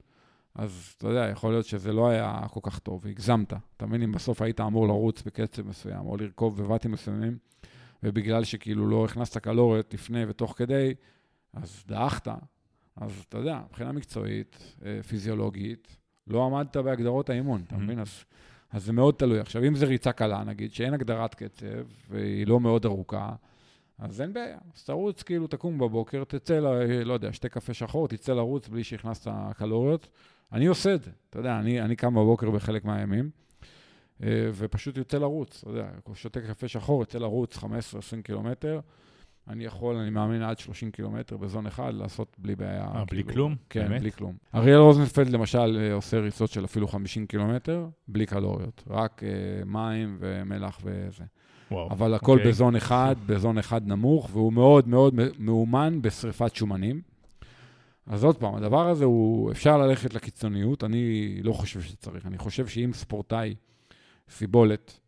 אז אתה יודע, יכול להיות שזה לא היה כל כך טוב, הגזמת. אתה מבין, אם בסוף היית אמור לרוץ בקצב מסוים, או לרכוב בבתים מסוימים, ובגלל שכאילו לא הכנסת קלוריות לפני ותוך כדי, אז דעכת. אז אתה יודע, מבחינה מקצועית, אה, פיזיולוגית, לא עמדת בהגדרות האימון, אתה Mhm. מבין? אז, אז זה מאוד תלוי. עכשיו, אם זה ריצה קלה, נגיד, שאין הגדרת קצב, והיא לא מאוד ארוכה, אז אין בעיה. אז תרוץ, כאילו, תקום בבוקר, תצא, ל, לא יודע, שתי קפה שחור, תצא לרוץ בלי שהכנסת קלוריות. אני עושה את זה, אתה יודע, אני, אני קם בבוקר בחלק מהימים, אה, ופשוט יוצא לרוץ, אתה יודע, שותה קפה שחור, יוצא לרוץ 15-20 קילומטר. אני יכול, אני מאמין עד 30 קילומטר בזון אחד, לעשות בלי בעיה. אה, בלי כאילו, כלום? כן, באמת? בלי כלום. אריאל רוזנפלד למשל אה, עושה ריצות של אפילו 50 קילומטר, בלי קלוריות, רק אה, מים ומלח וזה. וואו, אבל הכל אוקיי. בזון אחד, בזון אחד נמוך, והוא מאוד מאוד מאומן בשריפת שומנים. אז עוד פעם, הדבר הזה הוא, אפשר ללכת לקיצוניות, אני לא חושב שצריך. אני חושב שאם ספורטאי, סיבולת,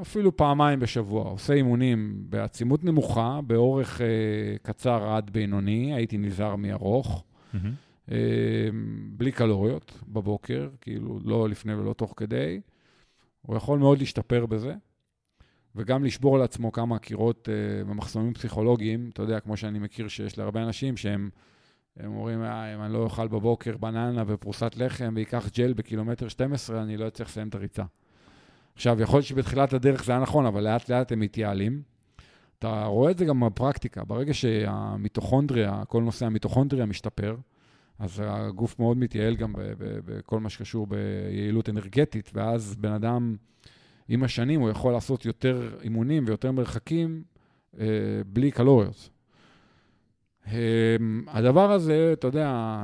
אפילו פעמיים בשבוע, עושה אימונים בעצימות נמוכה, באורך אה, קצר עד בינוני, הייתי נזהר מארוך, מהמם. אה, בלי קלוריות בבוקר, כאילו לא לפני ולא תוך כדי, הוא יכול מאוד להשתפר בזה, וגם לשבור לעצמו כמה קירות אה, במחסומים פסיכולוגיים, אתה יודע, כמו שאני מכיר שיש להרבה אנשים שהם... הם אומרים, אה, אם אני לא אוכל בבוקר בננה ופרוסת לחם ואקח ג'ל בקילומטר 12, אני לא אצליח לסיים את הריצה. עכשיו, יכול להיות שבתחילת הדרך זה היה נכון, אבל לאט לאט הם מתייעלים. אתה רואה את זה גם בפרקטיקה. ברגע שהמיטוכונדריה, כל נושא המיטוכונדריה משתפר, אז הגוף מאוד מתייעל גם בכל מה שקשור ביעילות אנרגטית, ואז בן אדם, עם השנים, הוא יכול לעשות יותר אימונים ויותר מרחקים אה, בלי קלוריות. אה, הדבר הזה, אתה יודע,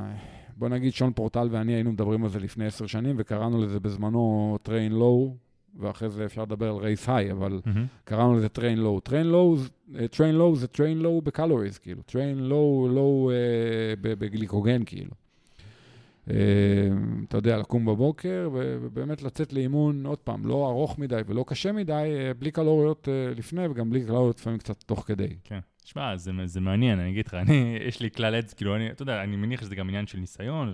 בוא נגיד שון פורטל ואני היינו מדברים על זה לפני עשר שנים, וקראנו לזה בזמנו train low, ואחרי זה אפשר לדבר על רייס היי, אבל מהמם. קראנו לזה low. train low, זה- train low זה train low בקלוריז, כאילו. train low, low אה, ב- בגליקוגן, כאילו. אה, אתה יודע, לקום בבוקר ו- ובאמת לצאת לאימון, עוד פעם, לא ארוך מדי ולא קשה מדי, אה, בלי קלוריות אה, לפני וגם בלי קלוריות לפעמים קצת תוך כדי. כן. שמע, זה, זה מעניין, אני אגיד לך, אני, יש לי כלל אצבע, כאילו, אני, אתה יודע, אני מניח שזה גם עניין של ניסיון,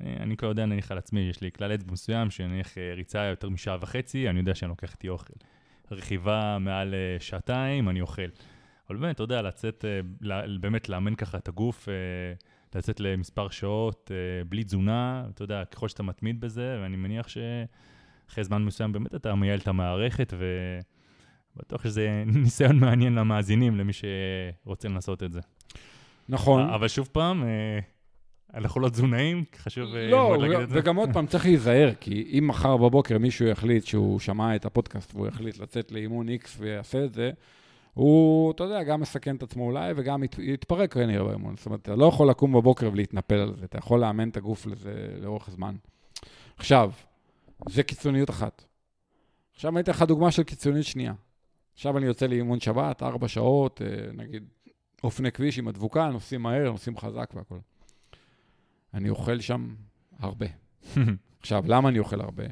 ואני כבר יודע, נניח על עצמי, יש לי כלל אצבע מסוים, שנניח אה, ריצה יותר משעה וחצי, אני יודע שאני לוקח איתי אוכל. רכיבה מעל אה, שעתיים, אני אוכל. אבל באמת, אתה יודע, לצאת, אה, באמת לאמן ככה את הגוף, אה, לצאת למספר שעות אה, בלי תזונה, אתה יודע, ככל שאתה מתמיד בזה, ואני מניח שאחרי זמן מסוים באמת אתה מייעל את המערכת, ובטוח שזה ניסיון מעניין למאזינים, למי שרוצה לנסות את זה. נכון. אבל שוב פעם, אה, אנחנו לא תזונאים, חשוב אה, לא, מאוד להגיד את זה. וגם עוד פעם, צריך להיזהר, כי אם מחר בבוקר מישהו יחליט שהוא שמע את הפודקאסט והוא יחליט לצאת לאימון X ויעשה את זה, הוא, אתה יודע, גם מסכן את עצמו אולי וגם ית- יתפרק כנראה באימון. זאת אומרת, אתה לא יכול לקום בבוקר ולהתנפל על זה, אתה יכול לאמן את הגוף לזה לאורך זמן. עכשיו, זה קיצוניות אחת. עכשיו אני אתן לך דוגמה של קיצוניות שנייה. עכשיו אני יוצא לאימון שבת, ארבע שעות, אה, נגיד, אופני כביש עם הדבוקה, נוסעים מהר, נוסעים חזק והכול. אני אוכל שם הרבה. עכשיו, למה אני אוכל הרבה?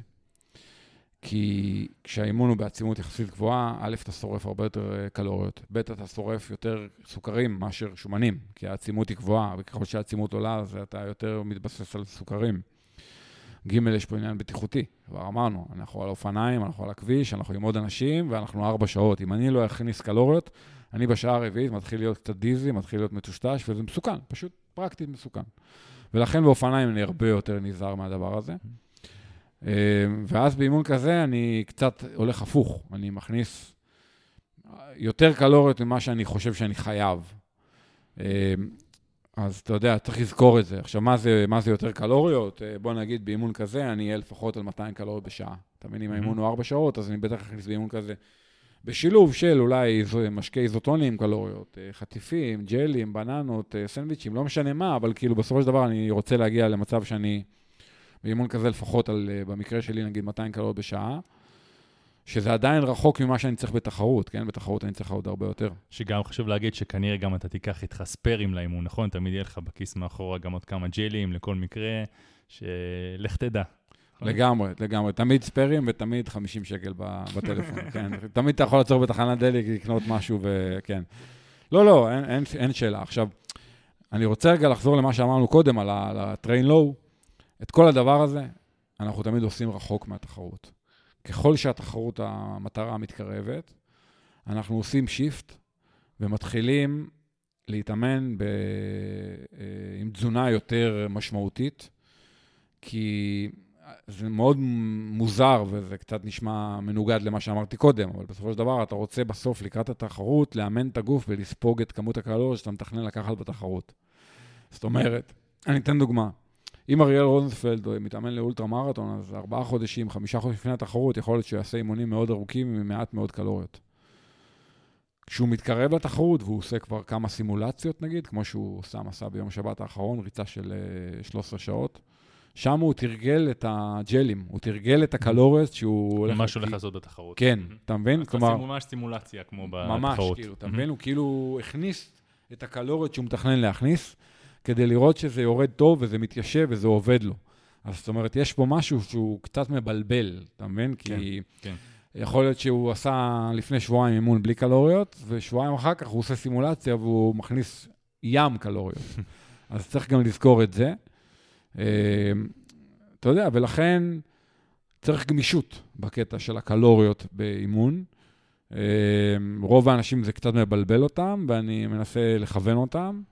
כי כשהאימון הוא בעצימות יחסית גבוהה, א', אתה שורף הרבה יותר אה, קלוריות, ב', אתה שורף יותר סוכרים מאשר שומנים, כי העצימות היא גבוהה, וככל שהעצימות עולה, אז אתה יותר מתבסס על סוכרים. ג', יש פה עניין בטיחותי, כבר אמרנו, אנחנו על אופניים, אנחנו על הכביש, אנחנו עם עוד אנשים, ואנחנו ארבע שעות. אם אני לא אכניס קלוריות, אני בשעה הרביעית מתחיל להיות קצת דיזי, מתחיל להיות מטושטש, וזה מסוכן, פשוט פרקטית מסוכן. ולכן באופניים אני הרבה יותר נזהר מהדבר הזה. אה, ואז באימון כזה אני קצת הולך הפוך, אני מכניס יותר קלוריות ממה שאני חושב שאני חייב. אה, אז אתה יודע, צריך לזכור את זה. עכשיו, מה זה, מה זה יותר קלוריות? אה, בוא נגיד, באימון כזה אני אהיה לפחות על 200 קלוריות בשעה. אתה מבין, אם האימון הוא 4 שעות, אז אני בטח אכניס באימון כזה. בשילוב של אולי משקי איזוטונים קלוריות, אה, חטיפים, ג'לים, בננות, אה, סנדוויצ'ים, לא משנה מה, אבל כאילו בסופו של דבר אני רוצה להגיע למצב שאני באימון כזה לפחות על, אה, במקרה שלי נגיד 200 קלוריות בשעה, שזה עדיין רחוק ממה שאני צריך בתחרות, כן? בתחרות אני צריך עוד הרבה יותר. שגם חשוב להגיד שכנראה גם אתה תיקח איתך ספיירים לאימון, נכון? תמיד יהיה לך בכיס מאחורה גם עוד כמה ג'לים לכל מקרה, שלך תדע. לגמרי, לגמרי. תמיד ספיירים ותמיד 50 שקל בטלפון, כן? תמיד אתה יכול לעצור בתחנת דלק, לקנות משהו וכן. לא, לא, אין, אין, אין שאלה. עכשיו, אני רוצה רגע לחזור למה שאמרנו קודם על ה-train low. את כל הדבר הזה, אנחנו תמיד עושים רחוק מהתחרות. ככל שהתחרות, המטרה מתקרבת, אנחנו עושים שיפט ומתחילים להתאמן ב, אה, עם תזונה יותר משמעותית, כי זה מאוד מוזר וזה קצת נשמע מנוגד למה שאמרתי קודם, אבל בסופו של דבר אתה רוצה בסוף, לקראת התחרות, לאמן את הגוף ולספוג את כמות הקלוריות שאתה מתכנן לקחת בתחרות. זאת אומרת, אני אתן דוגמה. אם אריאל רוזנפלד מתאמן לאולטרה מרתון, אז ארבעה חודשים, חמישה חודשים לפני התחרות, יכול להיות שהוא יעשה אימונים מאוד ארוכים עם מעט מאוד קלוריות. כשהוא מתקרב לתחרות והוא עושה כבר כמה סימולציות נגיד, כמו שהוא שם עשה ביום שבת האחרון, ריצה של אה, 13 שעות, שם הוא תרגל את הג'לים, הוא תרגל את הקלוריות שהוא הולך... מה שהוא הולך לעשות בתחרות. כן, אתה מבין? כלומר... ממש סימולציה כמו בתחרות. ממש, כאילו, אתה מבין? הוא כאילו הכניס את הקלוריות שהוא מתכנן להכניס, כדי לראות שזה יורד טוב וזה מתיישב וזה עובד לו. אז זאת אומרת, יש פה משהו שהוא קצת מבלבל, אתה מבין? כן, כי כן. יכול להיות שהוא עשה לפני שבועיים אימון בלי קלוריות, ושבועיים אחר כך הוא עושה סימולציה והוא מכניס ים קלוריות. אז צריך גם לזכור את זה. אה, אתה יודע, ולכן צריך גמישות בקטע של הקלוריות באימון. אה, רוב האנשים זה קצת מבלבל אותם, ואני מנסה לכוון אותם.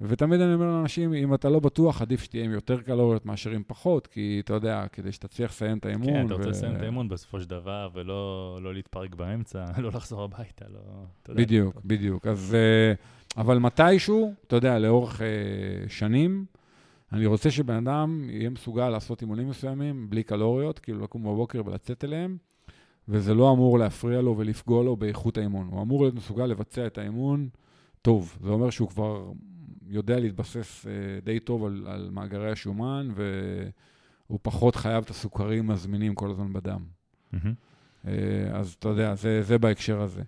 ותמיד אני אומר לאנשים, אם אתה לא בטוח, עדיף שתהיה עם יותר קלוריות מאשר עם פחות, כי אתה יודע, כדי שתצליח לסיים את האימון. כן, אתה רוצה לסיים את האימון בסופו של דבר, ולא לא להתפרק באמצע, לא לחזור הביתה, לא... בדיוק, יודע, בדיוק. אז, אה, אבל מתישהו, אתה יודע, לאורך שנים, אני רוצה שבן אדם יהיה מסוגל לעשות אימונים מסוימים בלי קלוריות, כאילו לקום בבוקר ולצאת אליהם, וזה לא אמור להפריע לו ולפגוע לו באיכות האימון. הוא אמור להיות מסוגל לבצע את האימון טוב. זה אומר שהוא כבר יודע להתבסס uh, די טוב על, על מאגרי השומן, והוא פחות חייב את הסוכרים הזמינים כל הזמן בדם. Mm-hmm. אז אתה יודע, זה, זה בהקשר הזה.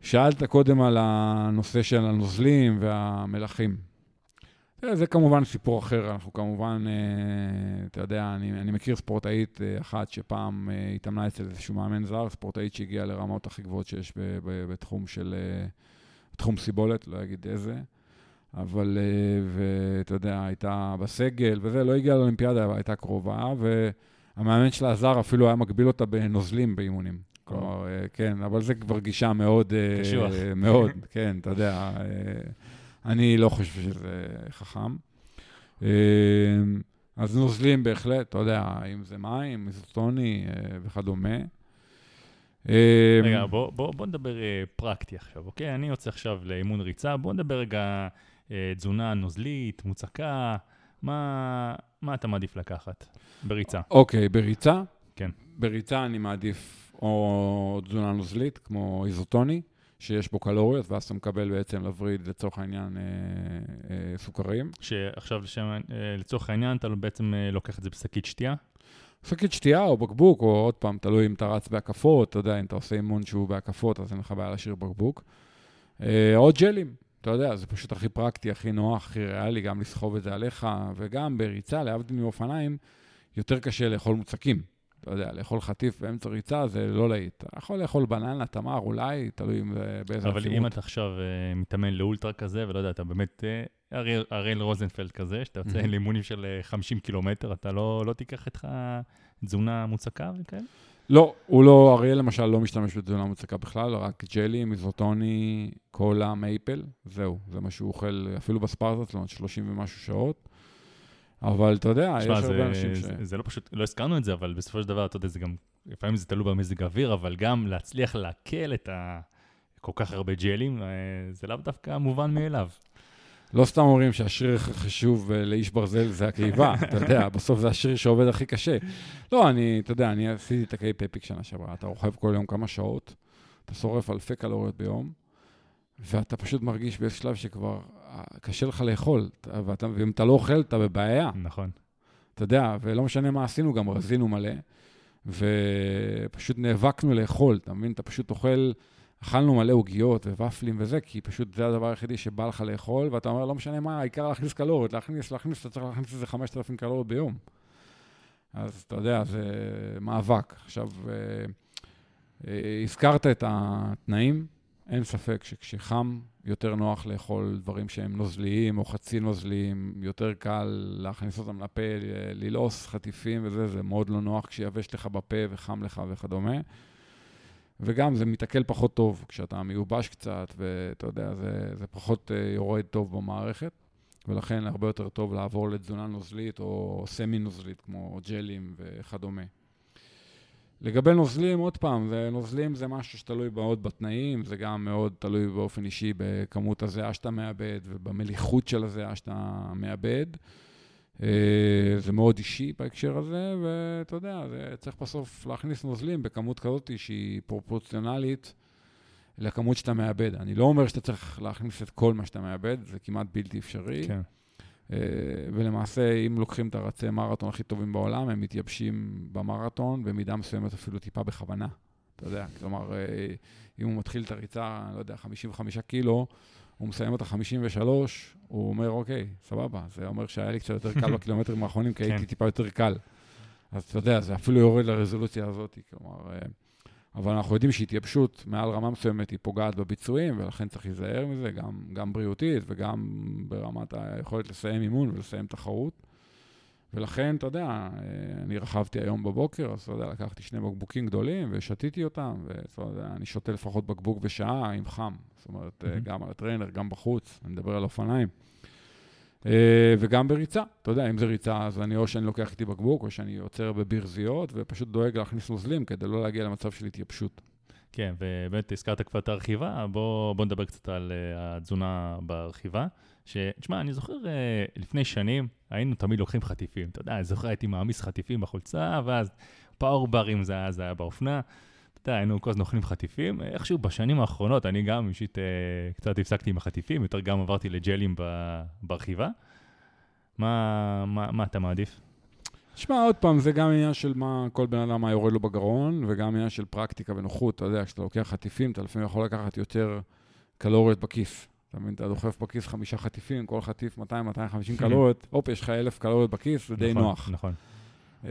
שאלת קודם על הנושא של הנוזלים והמלחים. זה, זה כמובן סיפור אחר, אנחנו כמובן, uh, אתה יודע, אני, אני מכיר ספורטאית uh, אחת שפעם התאמנה אצל איזשהו מאמן זר, ספורטאית שהגיעה לרמות הכי גבוהות שיש ב, ב, בתחום של, בתחום סיבולת, לא אגיד איזה. אבל, אה, ואתה יודע, הייתה בסגל וזה, לא הגיעה לאולימפיאדה, הייתה קרובה, והמאמן שלה עזר, אפילו היה מגביל אותה בנוזלים באימונים. כלומר, אה, כן, אבל זה כבר גישה מאוד... אה, קשוח. מאוד, כן, אתה יודע, אני לא חושב שזה חכם. אז נוזלים בהחלט, אתה יודע, אם זה מים, איזוטוני וכדומה. רגע, בוא, בוא, בוא נדבר פרקטי עכשיו, אוקיי? אני יוצא עכשיו לאימון ריצה, בוא נדבר רגע אה, תזונה נוזלית, מוצקה, מה, מה אתה מעדיף לקחת בריצה? אוקיי, בריצה? כן. בריצה אני מעדיף או תזונה נוזלית, כמו איזוטוני, שיש בו קלוריות, ואז אתה מקבל בעצם לווריד, לצורך העניין, אה, אה, סוכרים. שעכשיו, לשם, אה, לצורך העניין, אתה בעצם אה, לוקח את זה בשקית שתייה? שקית שתייה או בקבוק, או עוד פעם, תלוי אם אתה רץ בהקפות, אתה יודע, אם אתה עושה אימון שהוא בהקפות, אז אין לך בעיה להשאיר בקבוק. אה, עוד ג'לים, אתה יודע, זה פשוט הכי פרקטי, הכי נוח, הכי ריאלי, גם לסחוב את זה עליך, וגם בריצה, להבדיל מאופניים, יותר קשה לאכול מוצקים. אתה יודע, לאכול חטיף באמצע ריצה זה לא להיט. אתה יכול לאכול בננה, תמר, אולי, תלוי באיזה אבל אם אתה עכשיו uh, מתאמן לאולטרה כזה, ולא יודע, אתה באמת uh, אריאל רוזנפלד כזה, שאתה יוצא לאימונים של 50 קילומטר, אתה לא, לא תיקח איתך תזונה מוצקה וכאלה? לא, הוא לא, אריאל למשל לא משתמש בתזונה מוצקה בכלל, רק ג'לי, מזוטוני, קולה, מייפל, זהו, זה מה שהוא אוכל, אפילו בספרטטלון, 30 ומשהו שעות. אבל אתה יודע, יש הרבה אנשים ש... זה, לא פשוט, לא הזכרנו את זה, אבל בסופו של דבר, אתה יודע, זה גם, לפעמים זה תלוי במזג האוויר, אבל גם להצליח לעכל את ה... כל כך הרבה ג'לים, אה, זה לאו דווקא מובן מאליו. לא סתם אומרים שהשריר הכי חשוב אה, לאיש ברזל זה הקיבה, אתה יודע, בסוף זה השריר שעובד הכי קשה. לא, אני, אתה יודע, אני עשיתי את הקי פפיק שנה שעברה, אתה רוכב כל יום כמה שעות, אתה שורף אלפי קלוריות ביום, ואתה פשוט מרגיש באיזה שלב שכבר אה, קשה לך לאכול, ואתה, ואם אתה לא אוכל, אתה בבעיה. נכון. אתה יודע, ולא משנה מה עשינו, גם רזינו מלא, ופשוט נאבקנו לאכול, אתה מבין? אתה פשוט אוכל... אכלנו מלא עוגיות וופלים וזה, כי פשוט זה הדבר היחידי שבא לך לאכול, ואתה אומר, לא משנה מה, העיקר להכניס קלוריות, להכניס, להכניס, אתה צריך להכניס איזה 5,000 קלוריות ביום. אז אתה יודע, זה מאבק. עכשיו, אה, אה, הזכרת את התנאים, אין ספק שכשחם, יותר נוח לאכול דברים שהם נוזליים או חצי נוזליים, יותר קל להכניס אותם לפה, ללעוס חטיפים וזה, זה מאוד לא נוח כשיבש לך בפה וחם לך וכדומה. וגם זה מתעכל פחות טוב כשאתה מיובש קצת, ואתה יודע, זה, זה פחות uh, יורד טוב במערכת, ולכן הרבה יותר טוב לעבור לתזונה נוזלית או סמי נוזלית, כמו ג'לים וכדומה. לגבי נוזלים, עוד פעם, זה, נוזלים זה משהו שתלוי מאוד בתנאים, זה גם מאוד תלוי באופן אישי בכמות הזיעה שאתה מאבד ובמליחות של הזיעה שאתה מאבד. אה, זה מאוד אישי בהקשר הזה, ואתה יודע, זה צריך בסוף להכניס נוזלים בכמות כזאת שהיא פרופורציונלית לכמות שאתה מאבד. אני לא אומר שאתה צריך להכניס את כל מה שאתה מאבד, זה כמעט בלתי אפשרי. כן. אה, ולמעשה, אם לוקחים את הרצי מרתון הכי טובים בעולם, הם מתייבשים במרתון, במידה מסוימת אפילו טיפה בכוונה. אתה יודע, כלומר, אה, אם הוא מתחיל את הריצה, לא יודע, 55 קילו, הוא מסיים אותה 53, הוא אומר, אוקיי, סבבה, זה אומר שהיה לי קצת יותר קל בקילומטרים האחרונים, כי הייתי כן. טיפה יותר קל. אז אתה יודע, זה אפילו יורד לרזולוציה הזאת, כלומר... אבל אנחנו יודעים שהתייבשות מעל רמה מסוימת היא פוגעת בביצועים, ולכן צריך להיזהר מזה, גם, גם בריאותית וגם ברמת היכולת לסיים אימון ולסיים תחרות. ולכן, אתה יודע, אני רכבתי היום בבוקר, אז אתה יודע, לקחתי שני בקבוקים גדולים ושתיתי אותם, ואתה יודע, אני שותה לפחות בקבוק בשעה עם חם. זאת אומרת, mm-hmm. גם על הטריינר, גם בחוץ, אני מדבר על אופניים. אה, וגם בריצה, אתה יודע, אם זה ריצה, אז אני או שאני לוקח איתי בקבוק, או שאני עוצר בברזיות, ופשוט דואג להכניס נוזלים כדי לא להגיע למצב של התייבשות. כן, ובאמת הזכרת כבר את הרכיבה, בוא, בוא נדבר קצת על uh, התזונה ברכיבה. שתשמע, אני זוכר uh, לפני שנים, היינו תמיד לוקחים חטיפים. אתה יודע, אני זוכר, הייתי מעמיס חטיפים בחולצה, ואז פאור ברים זה, זה היה באופנה. אתה יודע, היינו כל הזמן אוכלים חטיפים. איכשהו בשנים האחרונות, אני גם אישית אה, קצת הפסקתי עם החטיפים, יותר גם עברתי לג'לים ברכיבה. מה, מה, מה אתה מעדיף? שמע, עוד פעם, זה גם עניין של מה כל בן אדם, מה יורד לו בגרון, וגם עניין של פרקטיקה ונוחות. אתה יודע, כשאתה לוקח חטיפים, אתה לפעמים יכול לקחת יותר קלוריות בכיס. אתה מבין, אתה דוחף בכיס חמישה חטיפים, כל חטיף 200-250 קלוריות, הופ, יש לך אלף קלוריות בכיס, זה די נכון, נוח. נכון. אה,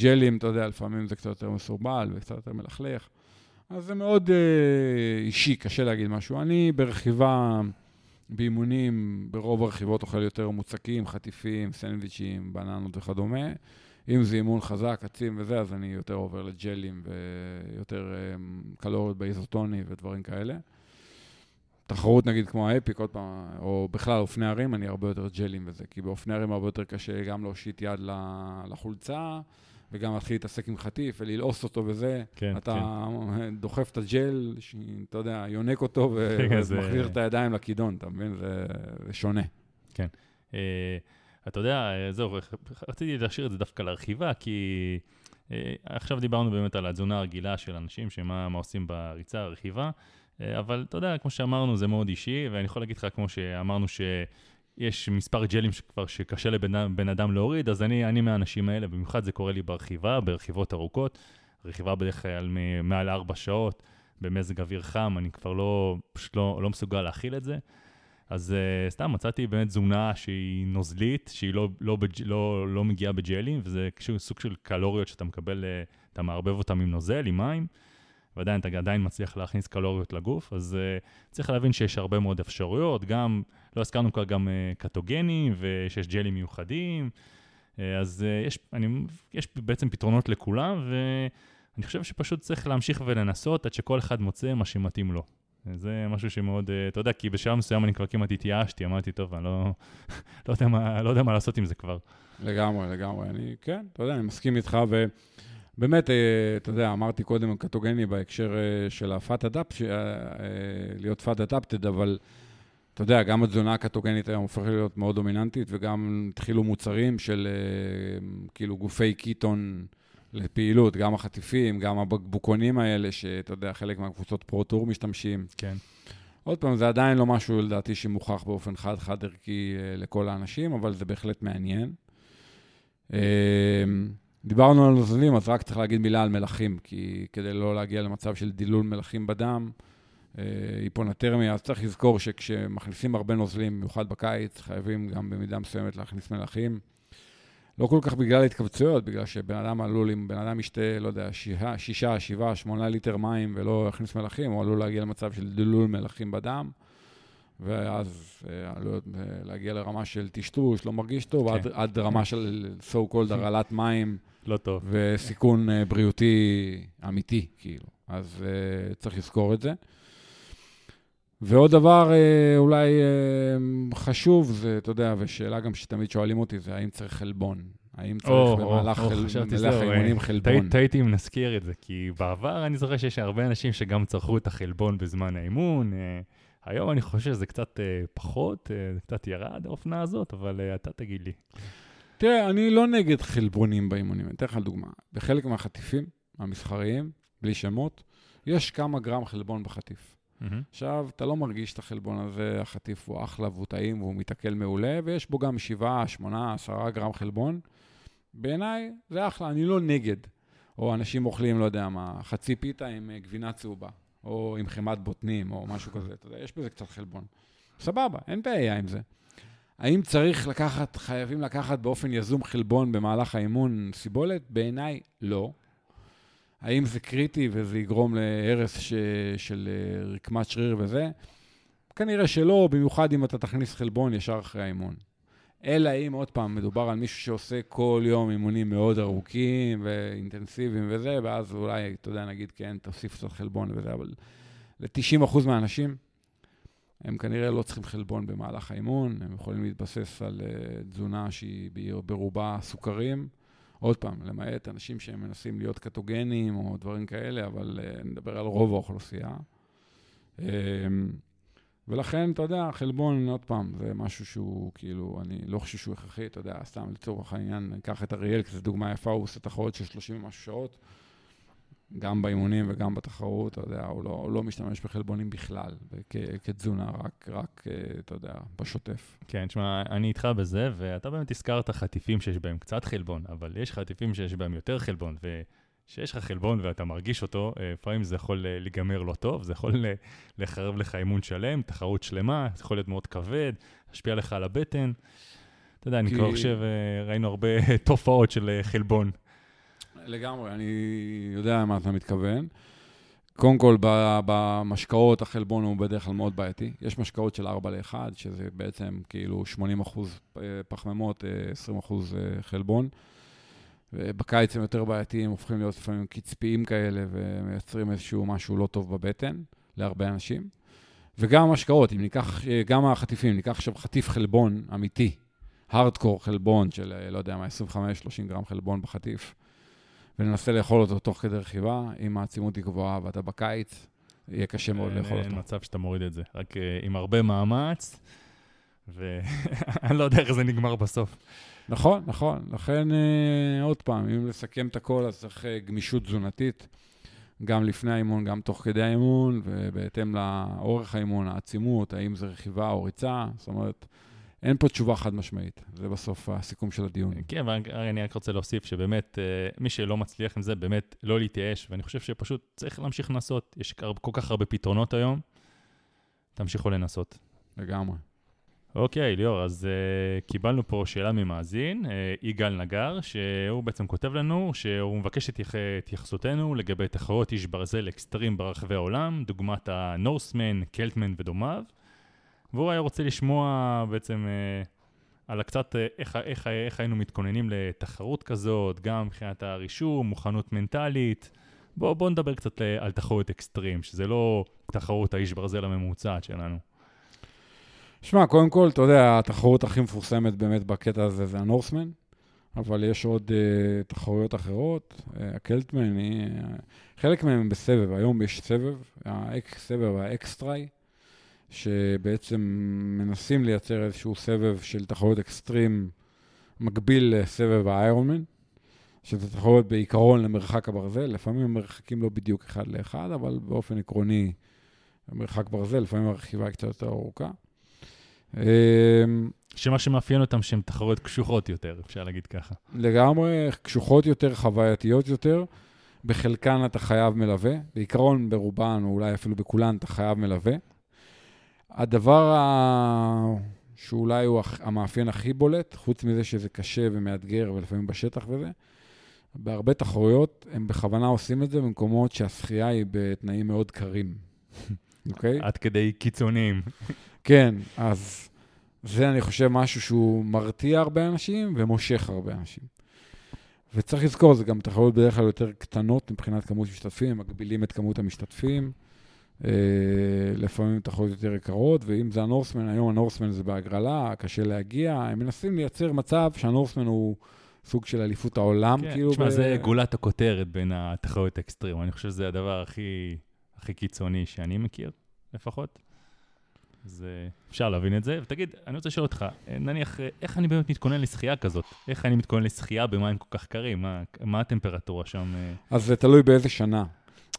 ג'לים, אתה יודע, לפעמים זה קצת יותר מסורבל וקצת יותר מלכלך. אז זה מאוד uh, אישי, קשה להגיד משהו. אני ברכיבה, באימונים, ברוב הרכיבות אוכל יותר מוצקים, חטיפים, סנדוויצ'ים, בננות וכדומה. אם זה אימון חזק, עצים וזה, אז אני יותר עובר לג'לים ויותר um, קלוריות באיזוטוני ודברים כאלה. תחרות נגיד כמו האפיק, עוד פעם, או בכלל אופני הרים, אני הרבה יותר ג'לים וזה, כי באופני הרים הרבה יותר קשה גם להושיט יד לחולצה, וגם להתחיל להתעסק עם חטיף וללעוס אותו וזה. כן, אתה כן. דוחף את הג'ל, אתה יודע, יונק אותו ומחזיר את הידיים לכידון, אתה מבין? זה, זה שונה. כן. Uh, אתה יודע, זהו, רציתי להשאיר את זה דווקא לרכיבה, כי uh, עכשיו דיברנו באמת על התזונה הרגילה של אנשים, שמה עושים בריצה, הרכיבה. אה, אבל אתה יודע, כמו שאמרנו, זה מאוד אישי, ואני יכול להגיד לך, כמו שאמרנו, שיש מספר ג'לים שכבר שקשה לבן אדם להוריד, אז אני, אני מהאנשים האלה, במיוחד זה קורה לי ברכיבה, ברכיבות ארוכות, רכיבה בדרך כלל מעל ארבע שעות, במזג אוויר חם, אני כבר לא, פשוט לא, לא מסוגל להכיל את זה. אז uh, סתם מצאתי באמת תזונה שהיא נוזלית, שהיא לא, לא, בג', לא, לא מגיעה בג'לים, וזה סוג של קלוריות שאתה מקבל, uh, אתה מערבב אותם עם נוזל, עם מים. ועדיין אתה עדיין מצליח להכניס קלוריות לגוף, אז uh, צריך להבין שיש הרבה מאוד אפשרויות, גם, לא הזכרנו כבר גם uh, קטוגנים, ושיש ג'לים מיוחדים, uh, אז uh, יש, אני, יש בעצם פתרונות לכולם, ואני חושב שפשוט צריך להמשיך ולנסות עד שכל אחד מוצא מה שמתאים לו. זה משהו שמאוד, אתה יודע, כי בשלב מסוים אני כבר כמעט התייאשתי, אמרתי, טוב, אני לא, לא, יודע מה, לא יודע מה לעשות עם זה כבר. לגמרי, לגמרי. אני, כן, אתה יודע, אני מסכים איתך, ו... באמת, אה, אתה יודע, אמרתי קודם קטוגני בהקשר אה, של ה-fat adapt, אה, להיות fat adapted, אבל אתה יודע, גם התזונה הקטוגנית היום הופכת להיות מאוד דומיננטית, וגם התחילו מוצרים של כאילו גופי קיטון לפעילות, גם החטיפים, גם הבקבוקונים האלה, שאתה יודע, חלק מהקבוצות פרו-טור משתמשים. כן. עוד פעם, זה עדיין לא משהו, לדעתי, שמוכח באופן חד-חד ערכי לכל האנשים, אבל זה בהחלט מעניין. דיברנו על נוזלים, אז רק צריך להגיד מילה על מלחים, כי כדי לא להגיע למצב של דילול מלחים בדם, אה, היפונטרמיה, אז צריך לזכור שכשמכניסים הרבה נוזלים, במיוחד בקיץ, חייבים גם במידה מסוימת להכניס מלחים. לא כל כך בגלל התכווצויות, בגלל שבן אדם עלול, אם בן אדם ישתה, לא יודע, שישה, שישה, שבעה, שמונה ליטר מים ולא יכניס מלחים, הוא עלול להגיע למצב של דילול מלחים בדם. ואז עלויות אה, להגיע לרמה של טשטוש, לא מרגיש טוב, כן. עד, עד רמה של so called הרעלת מים. לא טוב. וסיכון אה, בריאותי אמיתי, כאילו. אז uh, צריך לזכור את זה. ועוד דבר uh, אולי uh, חשוב, זה, אתה יודע, ושאלה גם שתמיד שואלים אותי, זה האם צריך חלבון. האם צריך oh, במהלך האימונים חלבון? טעיתי אם נזכיר את זה, כי בעבר אני זוכר שיש הרבה אנשים שגם צרכו את החלבון בזמן האימון. Uh, היום אני חושב שזה קצת uh, פחות, uh, קצת ירד האופנה הזאת, אבל uh, אתה תגיד לי. תראה, אני לא נגד חלבונים באימונים. אני אתן לך דוגמה. בחלק מהחטיפים המסחריים, בלי שמות, יש כמה גרם חלבון בחטיף. מהמם. עכשיו, אתה לא מרגיש את החלבון הזה, החטיף הוא אחלה והוא טעים והוא מתעכל מעולה, ויש בו גם 7, 8, 10 גרם חלבון. בעיניי זה אחלה, אני לא נגד. או אנשים אוכלים, לא יודע מה, חצי פיתה עם אה, גבינה צהובה, או עם חמת בוטנים, או משהו כזה, אתה יודע, יש בזה קצת חלבון. סבבה, אין בעיה עם זה. האם צריך לקחת, חייבים לקחת באופן יזום חלבון במהלך האימון סיבולת? בעיניי, לא. האם זה קריטי וזה יגרום להרס ש... של אה, רקמת שריר וזה? כנראה שלא, במיוחד אם אתה תכניס חלבון ישר אחרי האימון. אלא אם, עוד פעם, מדובר על מישהו שעושה כל יום אימונים מאוד ארוכים ואינטנסיביים וזה, ואז אולי, אתה יודע, נגיד, כן, תוסיף קצת חלבון וזה, אבל ל-90% מהאנשים, הם כנראה לא צריכים חלבון במהלך האימון, הם יכולים להתבסס על uh, תזונה שהיא ברובה סוכרים. עוד פעם, למעט אנשים שהם מנסים להיות קטוגנים או דברים כאלה, אבל uh, נדבר על רוב האוכלוסייה. Um, ולכן, אתה יודע, חלבון, עוד פעם, זה משהו שהוא, כאילו, אני לא חושב שהוא הכרחי, אתה יודע, סתם לצורך העניין, ניקח את אריאל, כי זו דוגמה יפה, הוא עושה תחרות של 30 ומשהו שעות, גם באימונים וגם בתחרות, אתה יודע, הוא לא, הוא לא משתמש בחלבונים בכלל, כ, כתזונה, רק, רק, אה, אתה יודע, בשוטף. כן, תשמע, אני איתך בזה, ואתה באמת הזכרת חטיפים שיש בהם קצת חלבון, אבל יש חטיפים שיש בהם יותר חלבון, וכשיש לך חלבון ואתה מרגיש אותו, אה, לפעמים זה יכול אה, להיגמר לא טוב, זה יכול אה, לחרב לך אימון שלם, תחרות שלמה, זה יכול להיות מאוד כבד, להשפיע לך על הבטן. אתה יודע, אני כי- כבר חושב, ראינו הרבה תופעות של חלבון. לגמרי, אני יודע למה אתה מתכוון. קודם כל, במשקאות החלבון הוא בדרך כלל מאוד בעייתי. יש משקאות של 4 ל-1, שזה בעצם כאילו 80 אחוז פחמימות, אה, 20 אחוז חלבון. ובקיץ הם יותר בעייתיים, הופכים להיות לפעמים קצפיים כאלה, ומייצרים איזשהו משהו לא טוב בבטן להרבה אנשים. וגם המשקאות, אם ניקח, אה, גם החטיפים, ניקח עכשיו חטיף חלבון אמיתי, הארדקור חלבון של, אה, לא יודע מה, 25-30 גרם חלבון בחטיף. וננסה לאכול אותו תוך כדי רכיבה, אם העצימות היא גבוהה ואתה בקיץ, יהיה קשה מאוד אין- לאכול אין אותו. מצב שאתה מוריד את זה, רק אה, עם הרבה מאמץ, ואני לא יודע איך זה נגמר בסוף. נכון, נכון. לכן, אה, עוד פעם, אם לסכם את הכל, אז צריך אה, גמישות תזונתית, גם לפני האימון, גם תוך כדי האימון, ובהתאם לאורך האימון, העצימות, האם זה רכיבה או ריצה, זאת אומרת, אין פה תשובה חד משמעית. זה בסוף הסיכום של הדיון. כן, אבל אני רק רוצה להוסיף שבאמת, אה, מי שלא מצליח עם זה, באמת לא להתייאש, ואני חושב שפשוט צריך להמשיך לנסות. יש כל כך הרבה פתרונות היום, תמשיכו לנסות. לגמרי. אוקיי, ליאור, אז uh, קיבלנו פה שאלה ממאזין, uh, יגאל נגר, שהוא בעצם כותב לנו שהוא מבקש את התייח- התייחסותנו לגבי תחרויות איש ברזל אקסטרים ברחבי העולם, דוגמת הנורסמן, קלטמן ודומיו, והוא היה רוצה לשמוע בעצם uh, על הקצת uh, איך, איך, איך היינו מתכוננים לתחרות כזאת, גם מבחינת הרישום, מוכנות מנטלית. בואו בוא נדבר קצת על תחרות אקסטרים, שזה לא תחרות האיש ברזל הממוצעת שלנו. שמע, קודם כל, אתה יודע, התחרות הכי מפורסמת באמת בקטע הזה זה הנורסמן, אבל יש עוד uh, תחרויות אחרות. Uh, הקלטמן היא... Uh, חלק מהם הם בסבב, היום יש סבב, סבב ה XTRI, שבעצם מנסים לייצר איזשהו סבב של תחרויות אקסטרים מקביל לסבב האיירונמן, שזה תחרויות בעיקרון למרחק הברזל, לפעמים המרחקים לא בדיוק אחד לאחד, אבל באופן עקרוני, מרחק ברזל, לפעמים הרכיבה היא קצת יותר ארוכה. אמ, שמה שמאפיין אותם שהן תחרויות קשוחות יותר, אפשר להגיד ככה. לגמרי, קשוחות יותר, חווייתיות יותר. בחלקן אתה חייב מלווה, בעיקרון ברובן, או אולי אפילו בכולן, אתה חייב מלווה. הדבר ה... שאולי הוא המאפיין הכי בולט, חוץ מזה שזה קשה ומאתגר ולפעמים בשטח וזה, בהרבה תחרויות הם בכוונה עושים את זה במקומות שהשחייה היא בתנאים מאוד קרים, אוקיי? עד כדי קיצוניים. כן, אז זה, אני חושב, משהו שהוא מרתיע הרבה אנשים ומושך הרבה אנשים. וצריך לזכור, זה גם תחרויות בדרך כלל יותר קטנות מבחינת כמות משתתפים, הם מגבילים את כמות המשתתפים. אה, לפעמים תחרויות יותר יקרות, ואם זה הנורסמן, היום הנורסמן זה בהגרלה, קשה להגיע, הם מנסים לייצר מצב שהנורסמן הוא סוג של אליפות העולם, כן, כאילו... תשמע, ב- זה גולת הכותרת בין התחרויות האקסטרים. אני חושב שזה הדבר הכי, הכי קיצוני שאני מכיר, לפחות. אז אה, אפשר להבין את זה. ותגיד, אני רוצה לשאול אותך, אה, נניח, אה, איך אני באמת מתכונן לשחייה כזאת? איך אני מתכונן לשחייה במים כל כך קרים? מה, מה הטמפרטורה שם? אז זה תלוי באיזה שנה.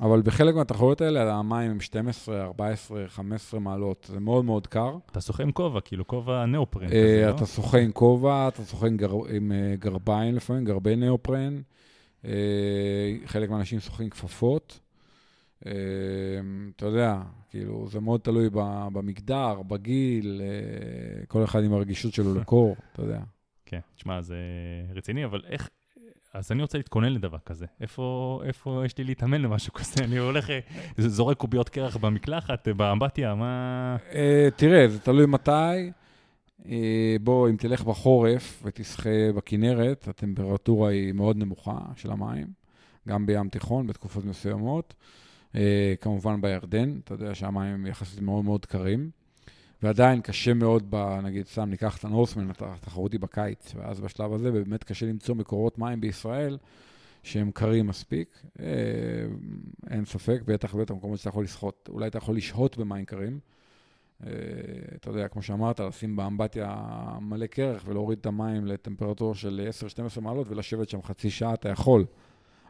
אבל בחלק מהתחרויות האלה, המים הם 12, 14, 15 מעלות, זה מאוד מאוד קר. אתה שוחה עם כובע, כאילו כובע ניאופרן אה, כזה, לא? אתה שוחה עם כובע, אתה שוחה עם גר- עם גרביים לפעמים, גרבי ניאופרן. אה, חלק מהאנשים שוחים כפפות. אה, אתה יודע, כאילו, זה מאוד תלוי במגדר, בגיל, אה, כל אחד עם הרגישות שלו לקור, אתה יודע. כן, תשמע, זה רציני, אבל איך... אז אני רוצה להתכונן לדבר כזה. איפה, איפה יש לי להתאמן למשהו כזה? אני הולך, אה, זורק קוביות קרח במקלחת, אה, באמבטיה, מה... אה, תראה, זה תלוי מתי. בוא, אם תלך בחורף ותשחה בכנרת, הטמפרטורה היא מאוד נמוכה של המים, גם בים תיכון בתקופות מסוימות. אה, כמובן בירדן, אתה יודע שהמים הם יחסית מאוד מאוד קרים. ועדיין קשה מאוד, ב, נגיד, סתם ניקח את הנורסמן, התחרות היא בקיץ, ואז בשלב הזה באמת קשה למצוא מקורות מים בישראל שהם קרים מספיק. אה, אין ספק, בטח ובטח במקומות שאתה יכול לשחות. אולי אתה יכול לשהות במים קרים. אה, אתה יודע, כמו שאמרת, לשים באמבטיה מלא קרח ולהוריד את המים לטמפרטורה של 10-12 מעלות ולשבת שם חצי שעה, אתה יכול,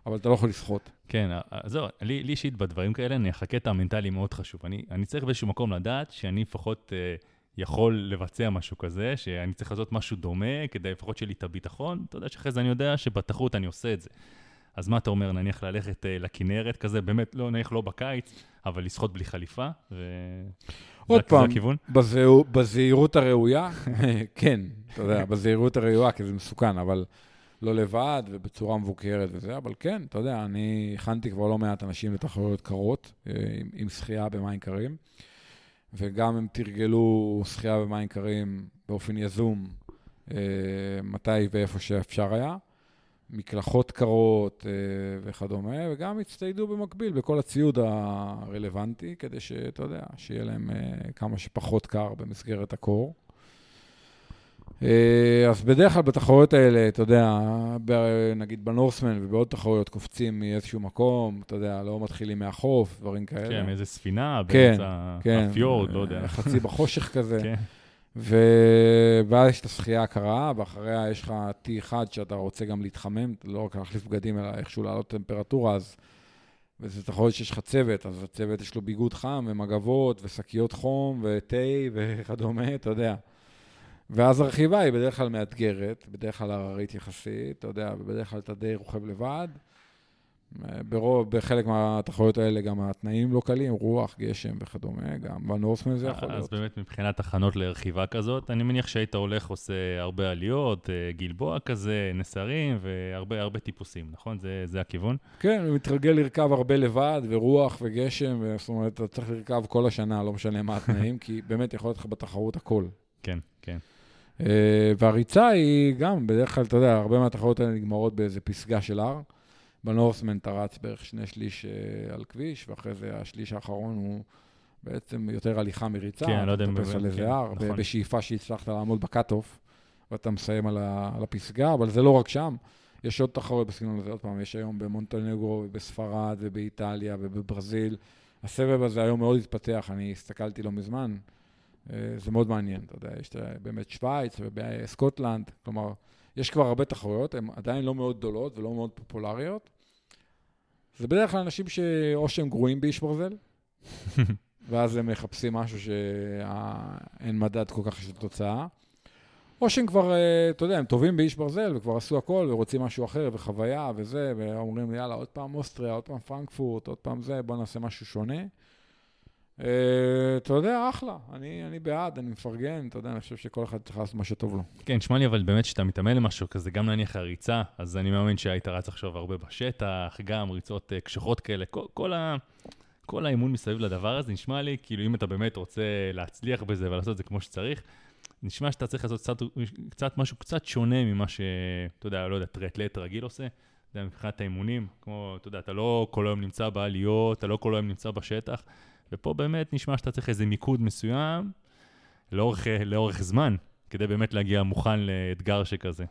אבל אתה לא יכול לשחות. כן, אז זהו, לי לי אישית בדברים כאלה, אני הקטע המנטלי מאוד חשוב. אני, אני צריך באיזשהו מקום לדעת שאני לפחות אה, יכול לבצע משהו כזה, שאני צריך לעשות משהו דומה, כדי לפחות שיהיה לי את הביטחון. אתה יודע שאחרי זה אני יודע שבתחרות אני עושה את זה. אז מה אתה אומר, נניח ללכת אה, לכנרת כזה, באמת, לא, נניח לא בקיץ, אבל לשחות בלי חליפה, ו... עוד זה, פעם, זה הכיוון? בזהו, בזהירות הראויה, כן, אתה יודע, בזהירות הראויה, כי זה מסוכן, אבל לא לבד ובצורה מבוקרת וזה, אבל כן, אתה יודע, אני הכנתי כבר לא מעט אנשים לתחרויות קרות, אה, עם, עם שחייה במים קרים, וגם הם תרגלו שחייה במים קרים באופן יזום, אה, מתי ואיפה שאפשר היה. מקלחות קרות אה, וכדומה, וגם הצטיידו במקביל בכל הציוד הרלוונטי, כדי שאתה יודע, שיהיה להם כמה שפחות קר במסגרת הקור. אה, אז בדרך כלל בתחרויות האלה, אתה יודע, נגיד בנורסמן ובעוד תחרויות קופצים מאיזשהו מקום, אתה יודע, לא מתחילים מהחוף, דברים כאלה. כן, מאיזה ספינה, כן, באמצע כן, הפיורד, לא יודע. אה, חצי בחושך כזה. כן. ואז יש את השחייה הקרה, ואחריה יש לך T1 שאתה רוצה גם להתחמם, לא רק להחליף בגדים, אלא איכשהו לעלות טמפרטורה, אז... וזה תחרות שיש לך צוות, אז הצוות יש לו ביגוד חם, ומגבות, ושקיות חום, ותה, וכדומה, אתה יודע. ואז הרכיבה היא בדרך כלל מאתגרת, בדרך כלל הררית יחסית, אתה יודע, ובדרך כלל אתה די רוכב לבד. ברוב, בחלק מהתחרויות האלה גם התנאים לא קלים, רוח, גשם וכדומה, גם בנורסמן זה יכול אז להיות. באמת מבחינת הכנות לרכיבה כזאת, אני מניח שהיית הולך, עושה הרבה עליות, אה, גלבוע כזה, נסרים והרבה הרבה טיפוסים, נכון? זה, זה הכיוון? כן, הוא מתרגל לרכב הרבה לבד, ורוח וגשם, זאת אומרת, אתה צריך לרכב כל השנה, לא משנה מה התנאים, כי באמת יכול להיות לך בתחרות הכל. כן, כן. אה, והריצה היא גם, בדרך כלל, אתה יודע, הרבה מהתחרות האלה נגמרות באיזה פסגה של הר. בנורסמן אתה רץ בערך שני שליש אה, על כביש, ואחרי זה השליש האחרון הוא בעצם יותר הליכה מריצה. כן, אני לא יודע אם- אתה מטפס על איזה כן, הר, נכון. בשאיפה שהצלחת לעמוד ב cut-off, ואתה מסיים על, ה, על הפסגה, אבל זה לא רק שם. יש עוד תחרות בסגנון הזה, עוד פעם, יש היום במונטנגרו, ובספרד, ובאיטליה, ובברזיל. הסבב הזה היום מאוד התפתח, אני הסתכלתי לא מזמן. אה, זה מאוד מעניין, אתה יודע, יש באמת שווייץ ובסקוטלנד, כלומר, יש כבר הרבה תחרויות, הן עדיין לא מאוד גדולות ולא מאוד פופולריות. זה בדרך כלל אנשים שאו שהם גרועים באיש ברזל, ואז הם מחפשים משהו שאין מדד כל כך של תוצאה, או שהם כבר, אה, אתה יודע, הם טובים באיש ברזל וכבר עשו הכל ורוצים משהו אחר וחוויה וזה, ואומרים, יאללה, עוד פעם אוסטריה, עוד פעם פרנקפורט, עוד פעם זה, בוא נעשה משהו שונה. אה, אתה יודע, אחלה, אני, אני בעד, אני מפרגן, אתה יודע, אני חושב שכל אחד צריך לעשות מה שטוב לו. כן, נשמע לי אבל באמת שאתה מתאמן למשהו כזה, גם נניח הריצה, אז אני מאמין שהיית רץ עכשיו הרבה בשטח, גם ריצות אה, קשוחות כאלה, כל, כל, ה, כל האימון מסביב לדבר הזה, נשמע לי כאילו אם אתה באמת רוצה להצליח בזה ולעשות את זה כמו שצריך, נשמע שאתה צריך לעשות קצת, קצת משהו קצת שונה ממה שאתה יודע, לא יודע, טריאטלט רגיל עושה. אתה יודע, מבחינת האימונים, כמו, אתה יודע, אתה לא כל היום נמצא בעליות, אתה לא כל היום נמצא בשטח, ופה באמת נשמע שאתה צריך איזה מיקוד מסוים לאורך, לאורך זמן, כדי באמת להגיע מוכן לאתגר שכזה.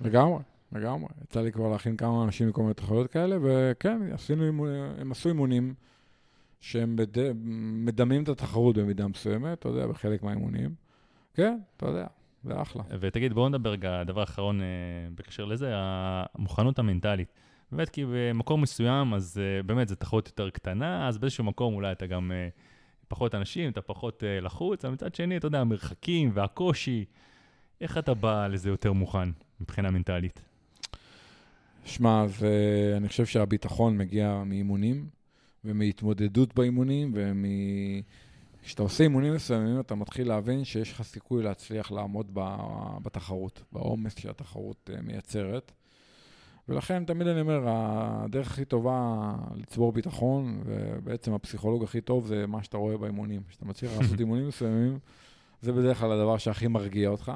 לגמרי, לגמרי. יצא לי כבר להכין כמה אנשים מכל מיני תחרויות כאלה, וכן, עשינו, אימון- הם עשו אימונים שהם בד... מדמים את התחרות במידה מסוימת, אתה יודע, בחלק מהאימונים. כן, אתה יודע, זה אחלה. ותגיד, בואו נדבר רגע, הדבר האחרון אה, בקשר לזה, המוכנות המנטלית. באמת, כי במקום מסוים, אז uh, באמת זו תחרות יותר קטנה, אז באיזשהו מקום אולי אתה גם uh, פחות אנשים, אתה פחות uh, לחוץ, אבל מצד שני, אתה יודע, המרחקים והקושי, איך אתה בא לזה יותר מוכן מבחינה מנטלית? שמע, אז uh, אני חושב שהביטחון מגיע מאימונים, ומהתמודדות באימונים, ומ... כשאתה עושה אימונים מסוימים, אתה מתחיל להבין שיש לך סיכוי להצליח לעמוד בתחרות, בעומס שהתחרות אה, מייצרת. ולכן תמיד אני אומר, הדרך הכי טובה לצבור ביטחון, ובעצם הפסיכולוג הכי טוב זה מה שאתה רואה באימונים. כשאתה מצליח לעשות אימונים מסוימים, זה בדרך כלל הדבר שהכי מרגיע אותך.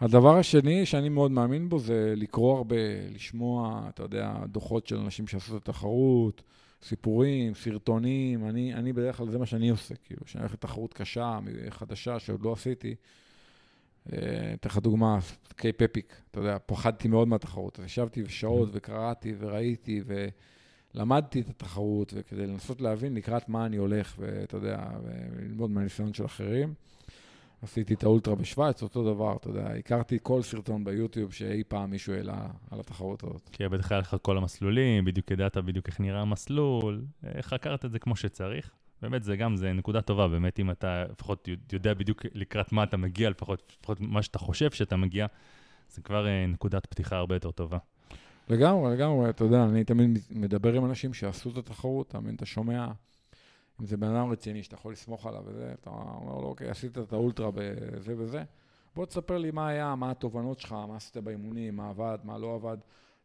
הדבר השני שאני מאוד מאמין בו זה לקרוא הרבה, לשמוע, אתה יודע, דוחות של אנשים שעשו את התחרות, סיפורים, סרטונים, אני, אני בדרך כלל, זה מה שאני עושה, כאילו, כשאני הולך לתחרות קשה, חדשה, שעוד לא עשיתי. אה, אתן לך דוגמה, קייפ אפיק, אתה יודע, פחדתי מאוד מהתחרות. ישבתי שעות וקראתי וראיתי ולמדתי את התחרות, וכדי לנסות להבין לקראת מה אני הולך, ואתה יודע, וללמוד מהניסיון של אחרים. עשיתי את האולטרה בשוויץ, אותו דבר, אתה יודע, הכרתי כל סרטון ביוטיוב שאי פעם מישהו העלה על התחרות הזאת. כי בטח היה לך כל המסלולים, בדיוק ידעת בדיוק איך נראה המסלול, חקרת את זה כמו שצריך. באמת, זה גם, זה נקודה טובה, באמת, אם אתה לפחות יודע בדיוק לקראת מה אתה מגיע, לפחות, לפחות מה שאתה חושב שאתה מגיע, זה כבר אה, נקודת פתיחה הרבה יותר טובה. לגמרי, לגמרי, אתה יודע, אני תמיד מדבר עם אנשים שעשו את התחרות, מבין, אתה שומע אם זה בן אדם רציני שאתה יכול לסמוך עליו וזה, אתה אומר לו, אוקיי, עשית את האולטרה בזה וזה, בוא תספר לי מה היה, מה התובנות שלך, מה עשית באימונים, מה עבד, מה לא עבד.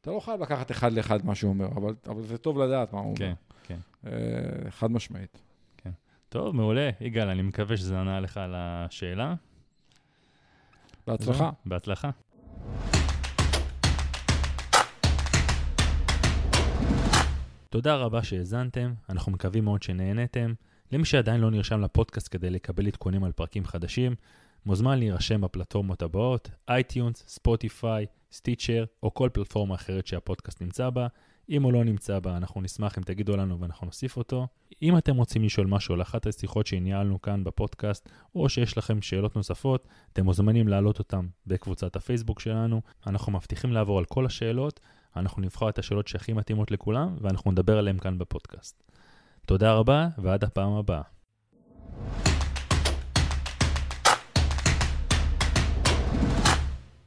אתה לא חייב לקחת אחד לאחד מה שהוא אומר, אבל, אבל זה טוב לדעת מה הוא כן, אומר. כן, כן. אה, חד משמעית. טוב, מעולה. יגאל, אני מקווה שזה ענה לך על השאלה. בהצלחה. בהצלחה. תודה רבה שהאזנתם, אנחנו מקווים מאוד שנהנתם. למי שעדיין לא נרשם לפודקאסט כדי לקבל עדכונים על פרקים חדשים, מוזמן להירשם בפלטפורמות הבאות, אייטיונס, ספוטיפיי, סטיצ'ר או כל פלטפורמה אחרת שהפודקאסט נמצא בה. אם הוא לא נמצא בה, אנחנו נשמח אם תגידו לנו ואנחנו נוסיף אותו. אם אתם רוצים לשאול משהו על אחת השיחות שניהלנו כאן בפודקאסט, או שיש לכם שאלות נוספות, אתם מוזמנים להעלות אותן בקבוצת הפייסבוק שלנו. אנחנו מבטיחים לעבור על כל השאלות, אנחנו נבחר את השאלות שהכי מתאימות לכולם, ואנחנו נדבר עליהן כאן בפודקאסט. תודה רבה, ועד הפעם הבאה.